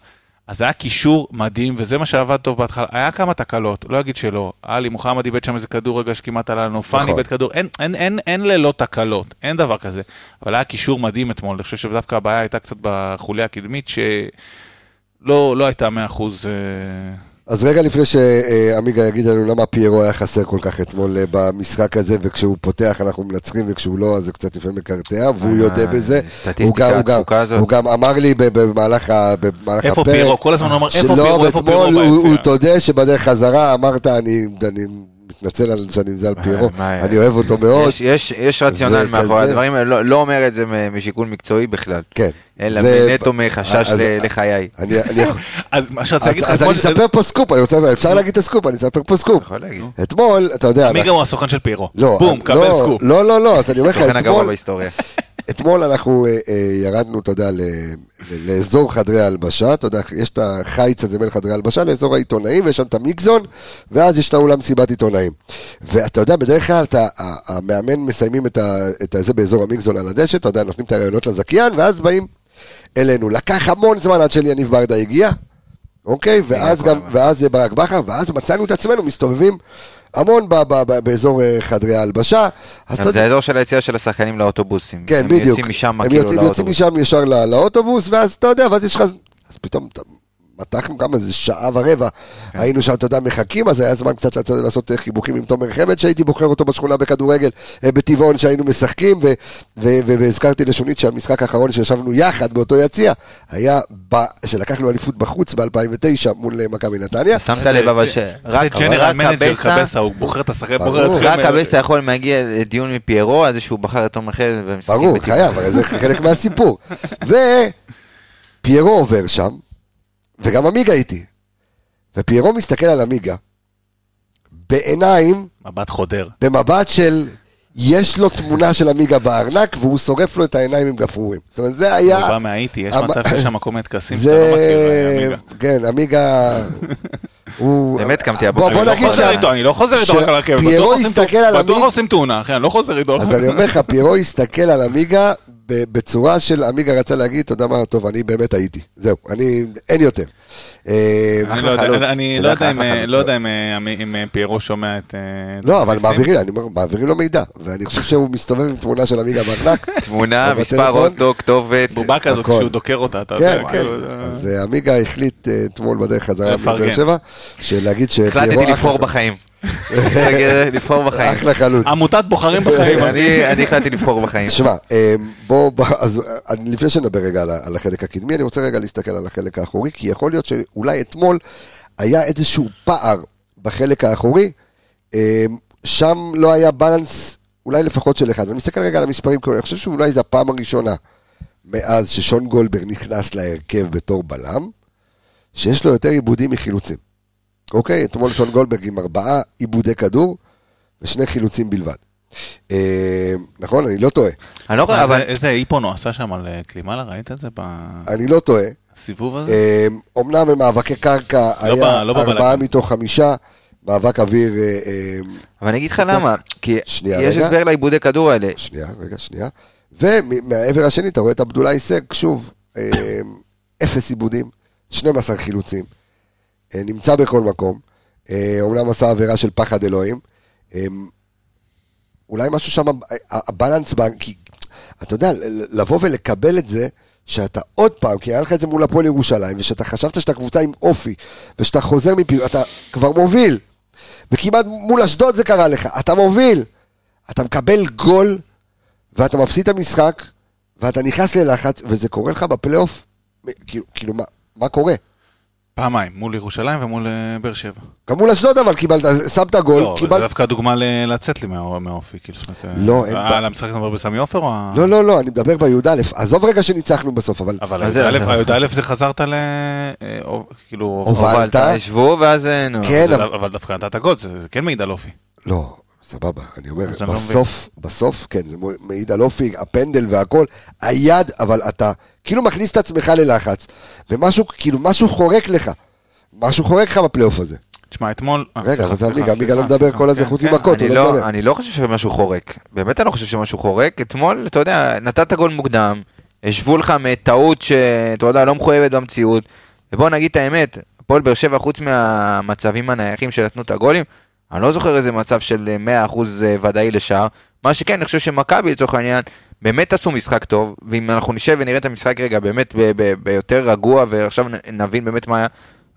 אז היה קישור מדהים, וזה מה שעבד טוב בהתחלה. היה כמה תקלות, לא אגיד שלא. עלי מוחמד איבד שם איזה כדור רגע שכמעט עלה לנו, פאני נכון. איבד כדור, אין, אין, אין, אין ללא תקלות, אין דבר כזה. אבל היה קישור מדהים אתמול, אני חושב שדווקא הבעיה הייתה קצת בחוליה הקדמית, שלא לא הייתה 100% אז רגע לפני שעמיגה יגיד לנו למה פיירו היה חסר כל כך אתמול אה, במשחק הזה, וכשהוא פותח אנחנו מנצחים, וכשהוא לא, אז זה קצת לפעמים מקרטע, והוא אה, יודע בזה. סטטיסטיקה, התפוקה הזאת. הוא גם אמר לי במהלך הפרק. איפה פיירו? כל הזמן הוא אמר, איפה פיירו? איפה פיירו ביציאה? הוא תודה שבדרך חזרה אמרת, אני מתנצל על שאני מזל פיירו, אני אוהב אותו מאוד. יש רציונל מאחורי הדברים האלה, לא, לא אומר את זה משיקול מקצועי בכלל. כן. אלא נטו מחשש לחיי. <laughs> אז מה שרציתי להגיד לך, אז אני מספר פה סקופ, אפשר להגיד את הסקופ, אני אספר פה סקופ. אתמול, אתה יודע... מי גם הוא הסוכן של פיירו? לא, בום, קבל לא, סקופ. לא, לא, לא, אז אני אומר לך, אתמול... אתמול אנחנו אה, אה, ירדנו, אתה יודע, לאזור חדרי ההלבשה, אתה יודע, יש את החיץ הזה בין חדרי ההלבשה לאזור העיתונאים, ויש שם את ה mixed zone, ואז יש את האולם מסיבת עיתונאים. ואתה יודע, בדרך כלל אתה, המאמן מסיימים את זה באזור המיקזון על הדשא, אתה יודע, נותנים את הרעיונות לזכיין, ואז באים אלינו. לקח המון זמן עד שליניב ברדה הגיע, אוקיי? ואז גם, ואז ברק בכר, ואז מצאנו את עצמנו מסתובבים המון ב- ב- ב- באזור אה, חדרי ההלבשה. זה האזור של היציאה של השחקנים לאוטובוסים. כן, הם בדיוק. יוצאים משם כאילו לאוטובוס. הם יוצאים משם ישר לאוטובוס, ואז אתה יודע, ואז יש לך... אז פתאום מתחנו גם איזה שעה ורבע, כן. היינו שם, אתה יודע, מחכים, אז היה זמן קצת לעשות, לעשות חיבוקים עם תומר חמד, שהייתי בוחר אותו בשכונה בכדורגל, אה, בטבעון, שהיינו משחקים, והזכרתי לשונית שהמשחק האחרון שישבנו יחד באותו יציע, היה ב, שלקחנו אליפות בחוץ ב-2009 מול אה, מכבי נתניה. שמת לב אבל ש... רק קבסה, הוא בוחר את השחקן. רק קבסה יכול להגיע לדיון מפיירו, על זה שהוא בחר את תומר חמד במשחקים ברור, חייב, זה חלק מהסיפור. <laughs> ופיירו עובר שם, וגם עמיגה איתי. ופיירו מסתכל על עמיגה, בעיניים... מבט חודר. במבט של... יש לו תמונה של עמיגה בארנק, והוא שורף לו את העיניים עם גפרורים. זאת אומרת, זה היה... הוא בא מהאיטי, יש מצב שיש שם כל מיני טקסים שאתה לא מכיר, עמיגה. כן, עמיגה... הוא... באמת קמתי הבוקר. בוא נגיד ש... אני לא חוזר איתו רק על הרכבת. פיירו הסתכל על עמיגה... בטוח עושים תאונה, אחי, אני לא חוזר איתו. אז אני אומר לך, פיירו הסתכל על עמיגה בצורה של עמיגה רצה להגיד, אתה יודע מה, טוב, אני באמת הייתי. זהו, אני... אין יותר. אה, אני לא יודע לא לא אם פיירו שומע את... לא, אבל מעבירים לו מידע, ואני חושב שהוא מסתובב עם תמונה של עמיגה בארנק. <laughs> תמונה, מספר אוטו, כתובת. בובה כזאת כשהוא דוקר אותה, אתה יודע. כן, כן. אז עמיגה החליט אה, אתמול בדרך חזרה מבאר שבע, שלהגיד שפיירו... החלטתי לבחור בחיים. <laughs> לבחור בחיים. אחלה חלוץ. עמותת בוחרים בחיים. אני החלטתי לבחור בחיים. שמע, אה, בוא, אז לפני שנדבר רגע על החלק הקדמי, אני רוצה רגע להסתכל על החלק האחורי, כי יכול להיות שאולי אתמול היה איזשהו פער בחלק האחורי, אה, שם לא היה בלנס, אולי לפחות של אחד. ואני מסתכל רגע על המספרים, אני חושב שאולי זו הפעם הראשונה מאז ששון גולדברג נכנס להרכב בתור בלם, שיש לו יותר עיבודים מחילוצים. אוקיי? אתמול שון גולדברג עם ארבעה עיבודי כדור ושני חילוצים בלבד. אה, נכון? אני לא טועה. אני לא רואה, אבל איזה איפון הוא עשה שם על קלימלה, ראית את זה? אני לא טועה. הסיבוב הזה? אומנם במאבקי קרקע היה ארבעה מתוך חמישה. מאבק אוויר... אבל אני אגיד לך למה, כי יש הסבר לעיבודי כדור האלה. שנייה, רגע, שנייה. ומהעבר השני אתה רואה את עבדולאי סק, שוב, אפס עיבודים, 12 חילוצים. אה, נמצא בכל מקום, אומנם אה, עשה עבירה של פחד אלוהים. אולי משהו שם, הבלנס, כי אתה יודע, לבוא ולקבל את זה, שאתה עוד פעם, כי היה לך את זה מול הפועל ירושלים, ושאתה חשבת שאתה קבוצה עם אופי, ושאתה חוזר מפעילות, אתה כבר מוביל. וכמעט מול אשדוד זה קרה לך, אתה מוביל. אתה מקבל גול, ואתה מפסיד את המשחק, ואתה נכנס ללחץ, וזה קורה לך בפלייאוף, כאילו, כאילו מה, מה קורה? פעמיים, מול ירושלים ומול אה, באר שבע. גם מול אשדוד אבל קיבלת, שמת גול, לא, קיבלת... זה דווקא דוגמה לצאת לי מהאופי, כאילו, זאת אומרת... לא, אין בעיה. על המשחק אתה מדבר בסמי עופר או... לא, לא, לא, אני מדבר בי"א, עזוב רגע שניצחנו בסוף, אבל... אבל הי"א זה חזרת ל... כאילו... הובלת. ישבו ואז... כן, אבל דווקא נתת גול, זה כן מעיד על אופי. לא, סבבה, אני אומר, לא בסוף, בסוף, כן, זה מעיד על אופי, הפנדל והכל, היד, אבל אתה כאילו מכניס את עצמך ללחץ, ומשהו, כאילו משהו חורק לך, משהו חורק לך בפלייאוף הזה. תשמע, אתמול... רגע, אבל זה גם בגלל לא מדבר כל הזה חוץ ממכות, הוא לא, לא מדבר. אני לא חושב שמשהו חורק, באמת אני לא חושב שמשהו חורק, אתמול, אתה יודע, נתת גול מוקדם, השוו לך מטעות שאתה יודע, לא מחויבת במציאות, ובוא נגיד את האמת, הפועל באר שבע, חוץ מהמצבים הנייחים שנתנו את הגולים, אני לא זוכר איזה מצב של 100% אה, ודאי לשער. מה שכן, אני חושב שמכבי לצורך העניין, באמת עשו משחק טוב, ואם אנחנו נשב ונראה את המשחק רגע באמת ביותר רגוע, ועכשיו נבין באמת מה היה,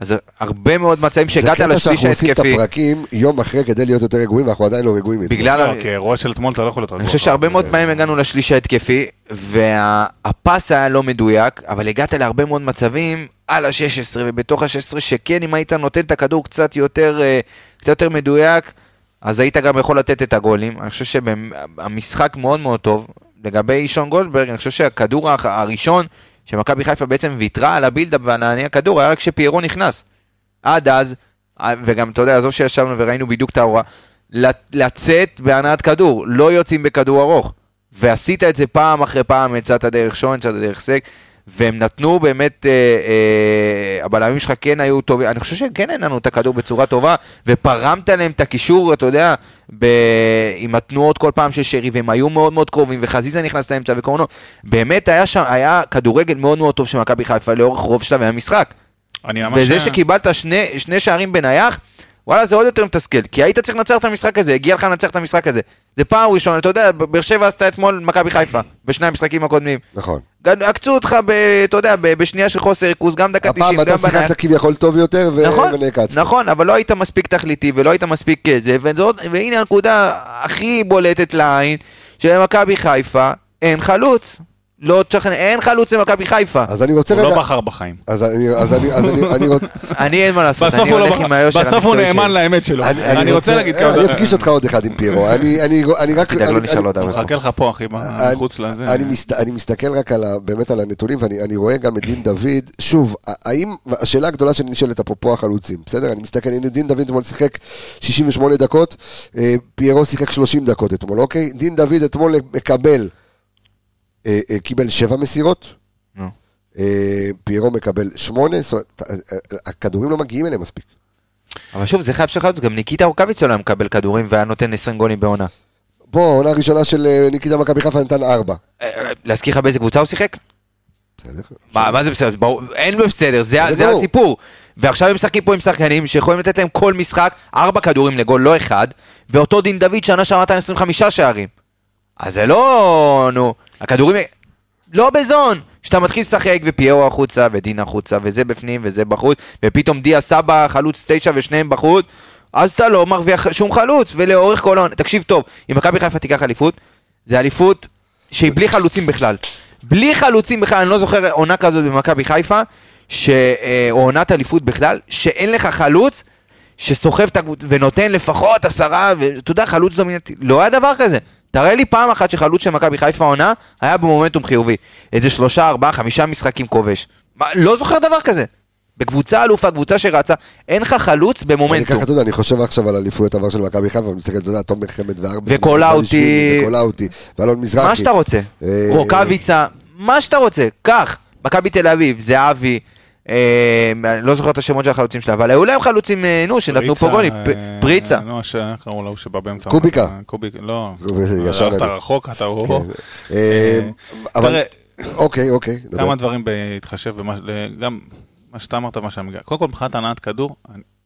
אז הרבה מאוד מצבים שהגעת לשליש ההתקפי. זה קטע שאנחנו עושים את הפרקים יום אחרי כדי להיות יותר רגועים, ואנחנו עדיין לא רגועים. בגלל... לא, כאירוע של אתמול אתה לא יכול להיות רגוע. אני חושב שהרבה מאוד פעמים הגענו לשליש ההתקפי, והפס היה לא מדויק, אבל הגעת להרבה מאוד מצבים על ה-16 ובתוך ה-16, שכן, אם היית נותן את הכדור קצת יותר, אה, קצת יותר מדויק, אז היית גם יכול לתת את הגולים. אני חושב שהמשחק מאוד מאוד טוב. לגבי שון גולדברג, אני חושב שהכדור הראשון, שמכבי חיפה בעצם ויתרה על הבילדאפ ועל העניי הכדור, היה רק כשפיירו נכנס. עד אז, וגם, אתה יודע, עזוב שישבנו וראינו בדיוק את ההוראה, לצאת בהנעת כדור, לא יוצאים בכדור ארוך. ועשית את זה פעם אחרי פעם, יצאת דרך שון, יצאת דרך סק, והם נתנו באמת, אה, אה, הבלמים שלך כן היו טובים, אני חושב שכן הנענו את הכדור בצורה טובה, ופרמת להם את הקישור, אתה יודע, ב... עם התנועות כל פעם של שרי, והם היו מאוד מאוד קרובים, וחזיזה נכנס לאמצע וקורנו, באמת היה שם, היה כדורגל מאוד מאוד טוב של מכבי חיפה לאורך רוב שלבי המשחק. וזה שקיבלת שני, שני שערים בנייח, וואלה זה עוד יותר מתסכל, כי היית צריך לנצח את המשחק הזה, הגיע לך לנצח את המשחק הזה. זה פעם ראשונה, אתה יודע, באר שבע עשתה אתמול מכבי חיפה, בשני המשחקים הקודמים. נכון. עקצו אותך, ב, אתה יודע, בשנייה של חוסר ריכוז, גם דקה 90, גם בנייח. הפעם אתה שיחקת כביכול טוב יותר ו... נכון, ונעקצת. נכון, אבל לא היית מספיק תכליתי ולא היית מספיק זה, וזאת, והנה הנקודה הכי בולטת לעין, שלמכבי חיפה אין חלוץ. לא תשכנע, אין חלוץ למכבי חיפה. אז אני רוצה רגע... הוא לא בחר בחיים. אז אני רוצה... <laughs> אני אין מה לעשות, אני הולך עם היושר בסוף הוא נאמן לאמת שלו. אני רוצה להגיד כמה... אני אפגיש אותך עוד אחד עם פירו. אני רק... תדאג לא נשאל עוד הרבה. מחכה לך פה, אחי, מחוץ לזה. אני מסתכל רק באמת על הנתונים, ואני רואה גם את דין דוד. שוב, האם... השאלה הגדולה שנשאלת אפרופו החלוצים, בסדר? אני מסתכל, הנה דין דוד אתמול שיחק 68 דקות, אה, פיירו שיחק 30 דקות אתמול, אוקיי? דין דוד אתמול מקבל... אה, אה, קיבל שבע מסירות, אה, פיירו מקבל שמונה, זאת אומרת, הכדורים לא מגיעים אליהם מספיק. אבל שוב, זה חייב שלך, גם ניקיטה אורקביץ לא מקבל כדורים והיה נותן 20 גולים בעונה. בוא, העונה הראשונה של ניקיטה מכבי חיפה נתן ארבע. להזכיר לך באיזה קבוצה הוא שיחק? בסדר. מה זה בסדר? אין בסדר, זה הסיפור. ועכשיו הם משחקים פה עם שחקנים שיכולים לתת להם כל משחק ארבע כדורים לגול, לא אחד, ואותו דין דוד שנה נתן 25 שערים. אז זה לא, נו, הכדורים... לא בזון, שאתה מתחיל לשחק ופיירו החוצה ודין החוצה וזה בפנים וזה בחוץ ופתאום דיה סבא חלוץ תשע ושניהם בחוץ אז אתה לא מרוויח שום חלוץ ולאורך כל העונה, תקשיב טוב, אם מכבי חיפה תיקח אליפות זה אליפות שהיא בלי חלוצים בכלל. בלי חלוצים בכלל, אני לא זוכר עונה כזאת במכבי חיפה ש... אה, או עונת אליפות בכלל, שאין לך חלוץ שסוחב את הקבוצה ונותן לפחות עשרה, ואתה יודע, חלוץ דומיננטי, לא היה דבר כזה. תראה לי פעם אחת שחלוץ של מכבי חיפה עונה היה במומנטום חיובי. איזה שלושה, ארבעה, חמישה משחקים כובש. מה, לא זוכר דבר כזה. בקבוצה אלופה, קבוצה שרצה, אין לך חלוץ במומנטום. אני ככה, אתה יודע, אני חושב עכשיו על אליפויות עבר של מכבי חיפה, ואני מסתכל, אתה יודע, תומר חמד וארבע. וקולאוטי. וקולאוטי, ואלון מזרחי. מה שאתה רוצה. אה, רוקאביצה, מה שאתה רוצה, קח. מכבי תל אביב, זהבי. אה, אני לא זוכר את השמות של החלוצים שלה, אבל היו להם חלוצים, אה, נו, שנתנו פה גולים, פריצה. נו, איך קראו לו שבא באמצע. קוביקה. קוביקה, לא. אתה רחוק, אתה הוא. כן. אבל, אוקיי, אוקיי. כמה דברים בהתחשב, גם מה שאתה אמרת, מה שאני מגיע. קודם כל, מבחינת הנעת כדור,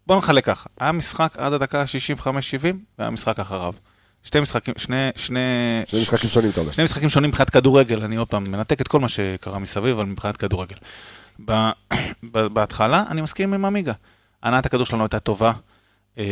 בוא נחלק ככה. היה משחק עד הדקה 65-70, והיה משחק אחריו. שתי משחקים, שני, שני... שני משחקים שונים, אתה אומר. שני משחקים שונים מבחינת כדורגל, אני עוד פעם מנתק את כל מה שקרה מסביב, אבל מבחינת כדורגל. בהתחלה, אני מסכים עם עמיגה. הנעת הכדור שלנו הייתה טובה. אה,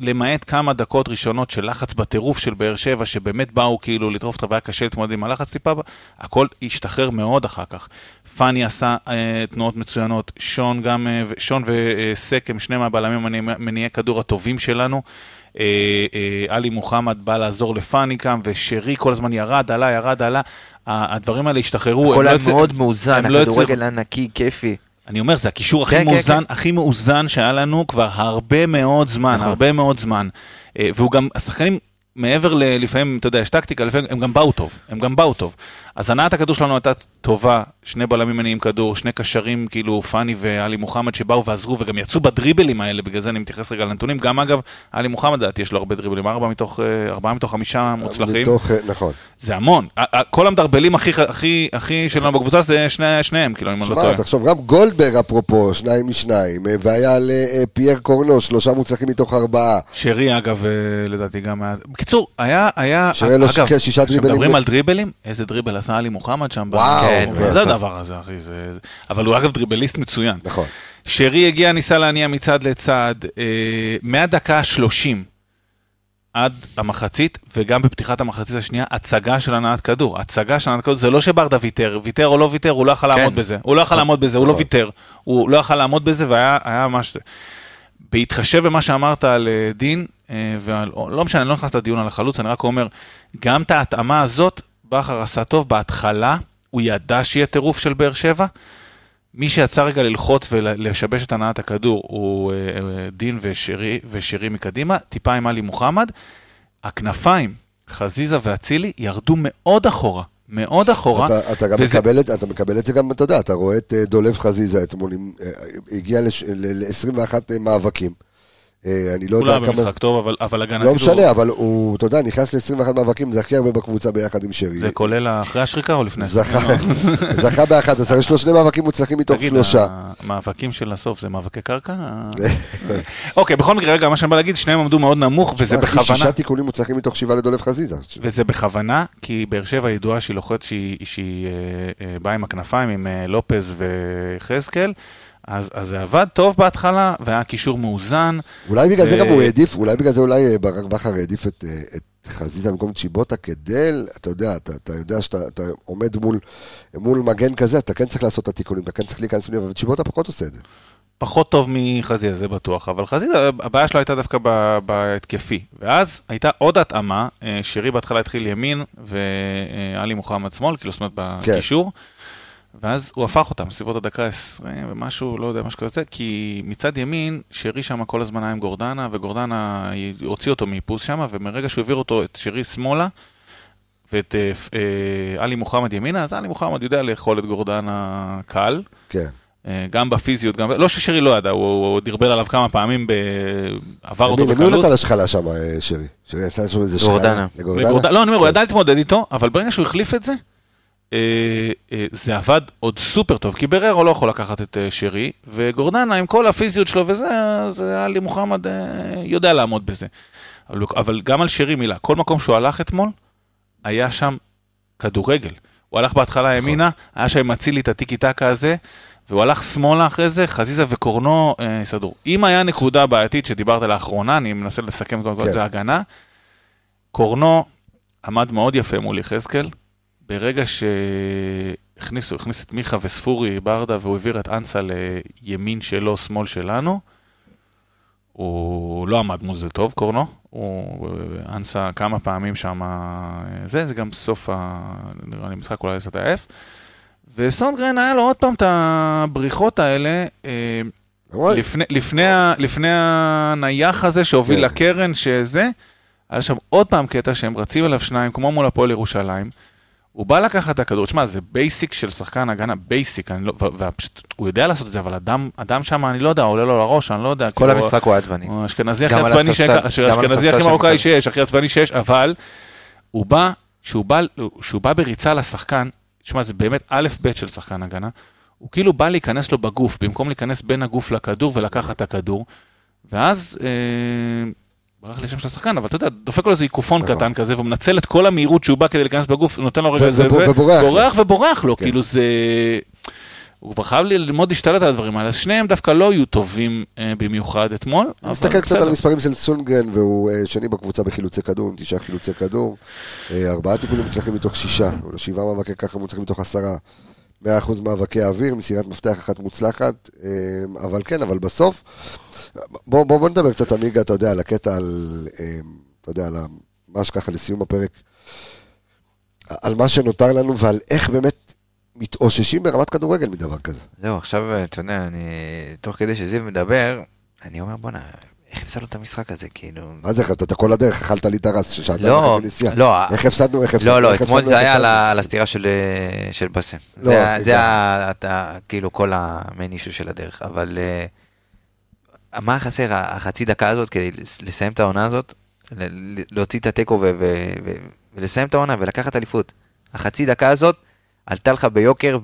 למעט כמה דקות ראשונות של לחץ בטירוף של באר שבע, שבאמת באו כאילו לטרוף אותה והיה קשה להתמודד עם הלחץ טיפה, הכל השתחרר מאוד אחר כך. פאני עשה אה, תנועות מצוינות, שון גם, אה, שון וסק הם שני מהבלמים מניעי כדור הטובים שלנו. אה, אה, עלי מוחמד בא לעזור לפאני כאן, ושרי כל הזמן ירד, עלה, ירד, עלה. הדברים האלה השתחררו. הכל היה לא מאוד מאוזן, לא הכדורגל היה נקי, כיפי. אני אומר, זה הקישור הכי כן, כן מאוזן, כן. הכי מאוזן שהיה לנו כבר הרבה מאוד זמן, נכון. הרבה מאוד זמן. אה, והוא גם, השחקנים מעבר ללפעמים, אתה יודע, יש טקטיקה, לפעמים הם גם באו טוב, הם גם באו טוב. אז הנעת הכדור שלנו הייתה טובה, שני בלמים מניעים כדור, שני קשרים, כאילו פאני ואלי מוחמד שבאו ועזרו וגם יצאו בדריבלים האלה, בגלל זה אני מתייחס רגע לנתונים. גם אגב, אלי מוחמד, לדעתי, יש לו הרבה דריבלים, ארבעה מתוך, אה, ארבעה מתוך חמישה מוצלחים. מתוך, אה, נכון. זה המון. כל המדרבלים הכי, הכי, הכי שלנו בקבוצה זה שני, שניהם, כאילו, אם אני לא טועה. תחשוב, גם גולדברג, אפרופו, שניים משניים, אה, והיה לפייר קורנו, שלושה מוצלחים מתוך ארבעה. שרי, אגב, לדעתי גם היה... בקיצור, היה, היה... שרי לו שישה דריבלים. כשמדברים על דריבלים, איזה דריבל עשה עלי מוחמד שם. וואו, כן, זה הדבר הזה, אחי? זה... אבל הוא אגב דריבליסט מצוין. נכון. שרי הגיע, ניסה להניע מצד לצד, אה, מהדקה ה-30 עד המחצית, וגם בפתיחת המחצית השנייה, הצגה של הנעת כדור. הצגה של הנעת כדור, זה לא שברדה ויתר, ויתר או לא ויתר, הוא לא יכול כן. לעמוד בזה. הוא לא יכול לעמוד בזה, הוא לא. ויתר. הוא לא יכול לעמוד בזה, והיה ממש... בהתחשב במה שאמרת על אה, דין, אה, ועל, לא משנה, אני לא נכנס לדיון על החלוץ, אני רק אומר, גם את ההתאמה הזאת, בכר עשה טוב בהתחלה, הוא ידע שיהיה טירוף של באר שבע. מי שיצא רגע ללחוץ ולשבש את הנעת הכדור הוא אה, אה, דין ושירי, ושירי מקדימה, טיפה עם עלי מוחמד. הכנפיים, חזיזה ואצילי, ירדו מאוד אחורה. מאוד אחורה. אתה, אתה גם וזה... מקבל, את, אתה מקבל את זה גם, אתה יודע, אתה רואה את דולב חזיזה אתמול, הגיע ל-21 מאבקים. אה, אני לא יודע כמה... היה במשחק טוב, אבל, אבל הגנתי... לא משנה, אבל הוא, אתה יודע, נכנס ל-21 מאבקים, זה הכי הרבה בקבוצה ביחד עם שרי. זה כולל אחרי השריקה או לפני? זכה, <laughs> זכה ב-11, יש לו שני מאבקים מוצלחים מתוך שלושה. המאבקים של הסוף זה מאבקי קרקע? <laughs> אוקיי, בכל מקרה, רגע, מה שאני בא להגיד, שניהם עמדו מאוד נמוך, וזה בכוונה... שישה תיקונים מוצלחים מתוך שבעה לדולב חזיזה. וזה בכוונה, כי באר שבע ידועה שהיא לוחצת שהיא אה, אה, באה עם הכנפיים, עם לופז וחזקאל. אז, אז זה עבד טוב בהתחלה, והיה קישור מאוזן. אולי בגלל ו... זה גם הוא העדיף, אולי בגלל זה אולי אה, ברק בכר העדיף את, אה, את חזיזה במקום צ'יבוטה כדי, אתה יודע, אתה, אתה יודע שאתה אתה עומד מול, מול מגן כזה, אתה כן צריך לעשות את התיקונים, אתה כן צריך להיכנס פנימה, אבל צ'יבוטה פחות עושה את זה. פחות טוב מחזיזה, זה בטוח, אבל חזיזה, הבעיה שלו הייתה דווקא בהתקפי. ואז הייתה עוד התאמה, אה, שרי בהתחלה התחיל ימין, ועלי מוחמד שמאל, כאילו זאת אומרת כן. בקישור. כן. ואז הוא הפך אותם, סביבות הדקה 20 ומשהו, לא יודע, משהו כזה, כי מצד ימין, שרי שם כל הזמן היה עם גורדנה, וגורדנה הוציא אותו מאיפוס שם, ומרגע שהוא העביר אותו, את שרי שמאלה, ואת אה, אה, עלי מוחמד ימינה, אז עלי מוחמד יודע לאכול את גורדנה קל. כן. אה, גם בפיזיות, גם... לא ששרי לא ידע, הוא, הוא דרבל עליו כמה פעמים, ב... עבר אותו בקלות. למי הוא נתן השחלה שם, שרי? שרי עשה שם איזה שחלה. לגורדנה. לא, אני אומר, הוא. ידע להתמודד איתו, אבל ברגע שהוא החליף את זה, אה, אה, זה עבד עוד סופר טוב, כי בררו לא יכול לקחת את אה, שרי, וגורדנה עם כל הפיזיות שלו וזה, אז עלי מוחמד יודע לעמוד בזה. אבל, גם על שרי מילה, כל מקום שהוא הלך אתמול, היה שם כדורגל. הוא הלך בהתחלה נכון. ימינה, היה שם מציל לי את הטיקי טקה הזה, והוא הלך שמאלה אחרי זה, חזיזה וקורנו יסדרו. אה, אם היה נקודה בעייתית שדיברת לאחרונה, אני מנסה לסכם קודם כל את ההגנה, קורנו עמד מאוד יפה מול יחזקאל, ברגע שהכניסו, הכניס את מיכה וספורי ברדה והוא העביר את אנסה לימין שלו, שמאל שלנו, הוא לא עמד מול זה טוב, קורנו. הוא אנסה כמה פעמים שם, זה, זה גם סוף, ה... נראה לי משחק אולי קצת עייף. וסונגרן היה לו עוד פעם את הבריחות האלה. אה, לפני, לפני, לפני הנייח הזה שהוביל כן. לקרן, שזה, היה שם עוד פעם קטע שהם רצים אליו שניים, כמו מול הפועל ירושלים. הוא בא לקחת את הכדור, תשמע, זה basic של שחקן הגנה, basic, לא, ופשוט, הוא יודע לעשות את זה, אבל אדם, אדם שם, אני לא יודע, עולה לו לראש, אני לא יודע. כל כאילו, המשחק הוא עצבני. הוא אשכנזי הכי עצבני, אשכנזי הכי מרוקאי שיש, הכי עצבני שיש, אבל הוא בא, שהוא בא, שהוא בא בריצה לשחקן, תשמע, זה באמת א' ב' של שחקן הגנה, הוא כאילו בא להיכנס לו בגוף, במקום להיכנס בין הגוף לכדור ולקחת את הכדור, ואז... אה, ברח לי שם של השחקן, אבל אתה יודע, דופק לו איזה עיקופון נכון. קטן כזה, והוא מנצל את כל המהירות שהוא בא כדי להיכנס בגוף, נותן לו רגע זה, ובורח בורח ובורח לו, כן. כאילו זה... הוא כבר חייב ללמוד להשתלט על הדברים האלה, אז שניהם דווקא לא היו טובים אה, במיוחד אתמול. אני מסתכל קצת על המספרים של סונגרן, והוא אה, שני בקבוצה בחילוצי כדור, עם תשעה חילוצי כדור, אה, ארבעה תיקולים מוצלחים מתוך שישה, שבעה מאבקי ככה מוצלחים מתוך עשרה. 100% מאבקי האוויר, מסירת מפתח אחת מוצלחת, אה, אבל כן, אבל בסוף, בוא, בוא, בוא נדבר קצת, עמיגה, אתה יודע, על הקטע, על, אה, אתה יודע, על מה שככה לסיום הפרק, על מה שנותר לנו ועל איך באמת מתאוששים ברמת כדורגל מדבר כזה. זהו, עכשיו, אתה יודע, אני, תוך כדי שזיו מדבר, אני אומר, בואנה, איך הפסדנו את המשחק הזה, כאילו... מה זה, אתה כל הדרך, אכלת לי את הרס, שעתיים לא, נסיעה. לא, איך הפסדנו, איך הפסדנו? לא, לא, אתמול זה היה על הסתירה של של באסם. לא, זה היה, כאילו, כל המיין אישו של הדרך, אבל... אה, מה חסר, החצי דקה הזאת כדי לסיים את העונה הזאת? להוציא את התיקו ולסיים את העונה ולקחת אליפות. החצי דקה הזאת עלתה לך ביוקר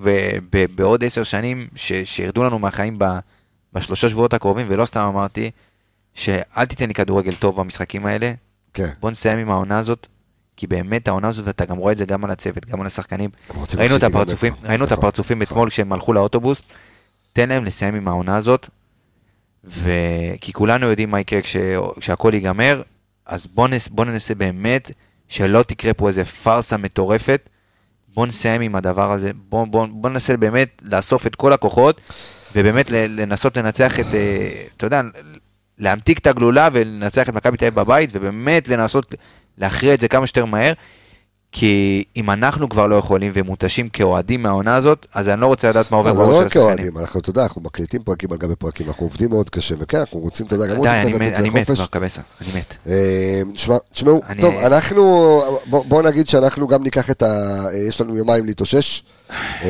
בעוד עשר שנים שירדו לנו מהחיים בשלושה שבועות הקרובים, ולא סתם אמרתי, שאל תיתן לי כדורגל טוב במשחקים האלה. כן. בוא נסיים עם העונה הזאת, כי באמת העונה הזאת, ואתה גם רואה את זה גם על הצוות, גם על השחקנים. ראינו את הפרצופים, ראינו את נכון, הפרצופים נכון. אתמול כשהם הלכו לאוטובוס. תן להם לסיים עם העונה הזאת, ו... כי כולנו יודעים מה יקרה כש... כשהכול ייגמר, אז בוא, נס... בוא ננסה באמת שלא תקרה פה איזה פארסה מטורפת. בוא נסיים עם הדבר הזה, בוא, בוא, בוא ננסה באמת לאסוף את כל הכוחות, ובאמת לנסות לנצח את, אה, אתה יודע, להמתיק את הגלולה ולנצח את מכבי תל אביב בבית, ובאמת לנסות להכריע את זה כמה שיותר מהר. כי אם אנחנו כבר לא יכולים ומותשים כאוהדים מהעונה הזאת, אז אני לא רוצה לדעת מה עובר בראש של השחקנים. לא כאוהדים, אנחנו, אתה יודע, אנחנו מקליטים פרקים על גבי פרקים, אנחנו עובדים מאוד קשה, וכן, אנחנו רוצים, אתה יודע, גם רוצים לצאת לחופש. אני מת כבר, קבסה, אני מת. אה, תשמעו, טוב, אנחנו, בואו נגיד שאנחנו גם ניקח את ה... יש לנו יומיים להתאושש, אה,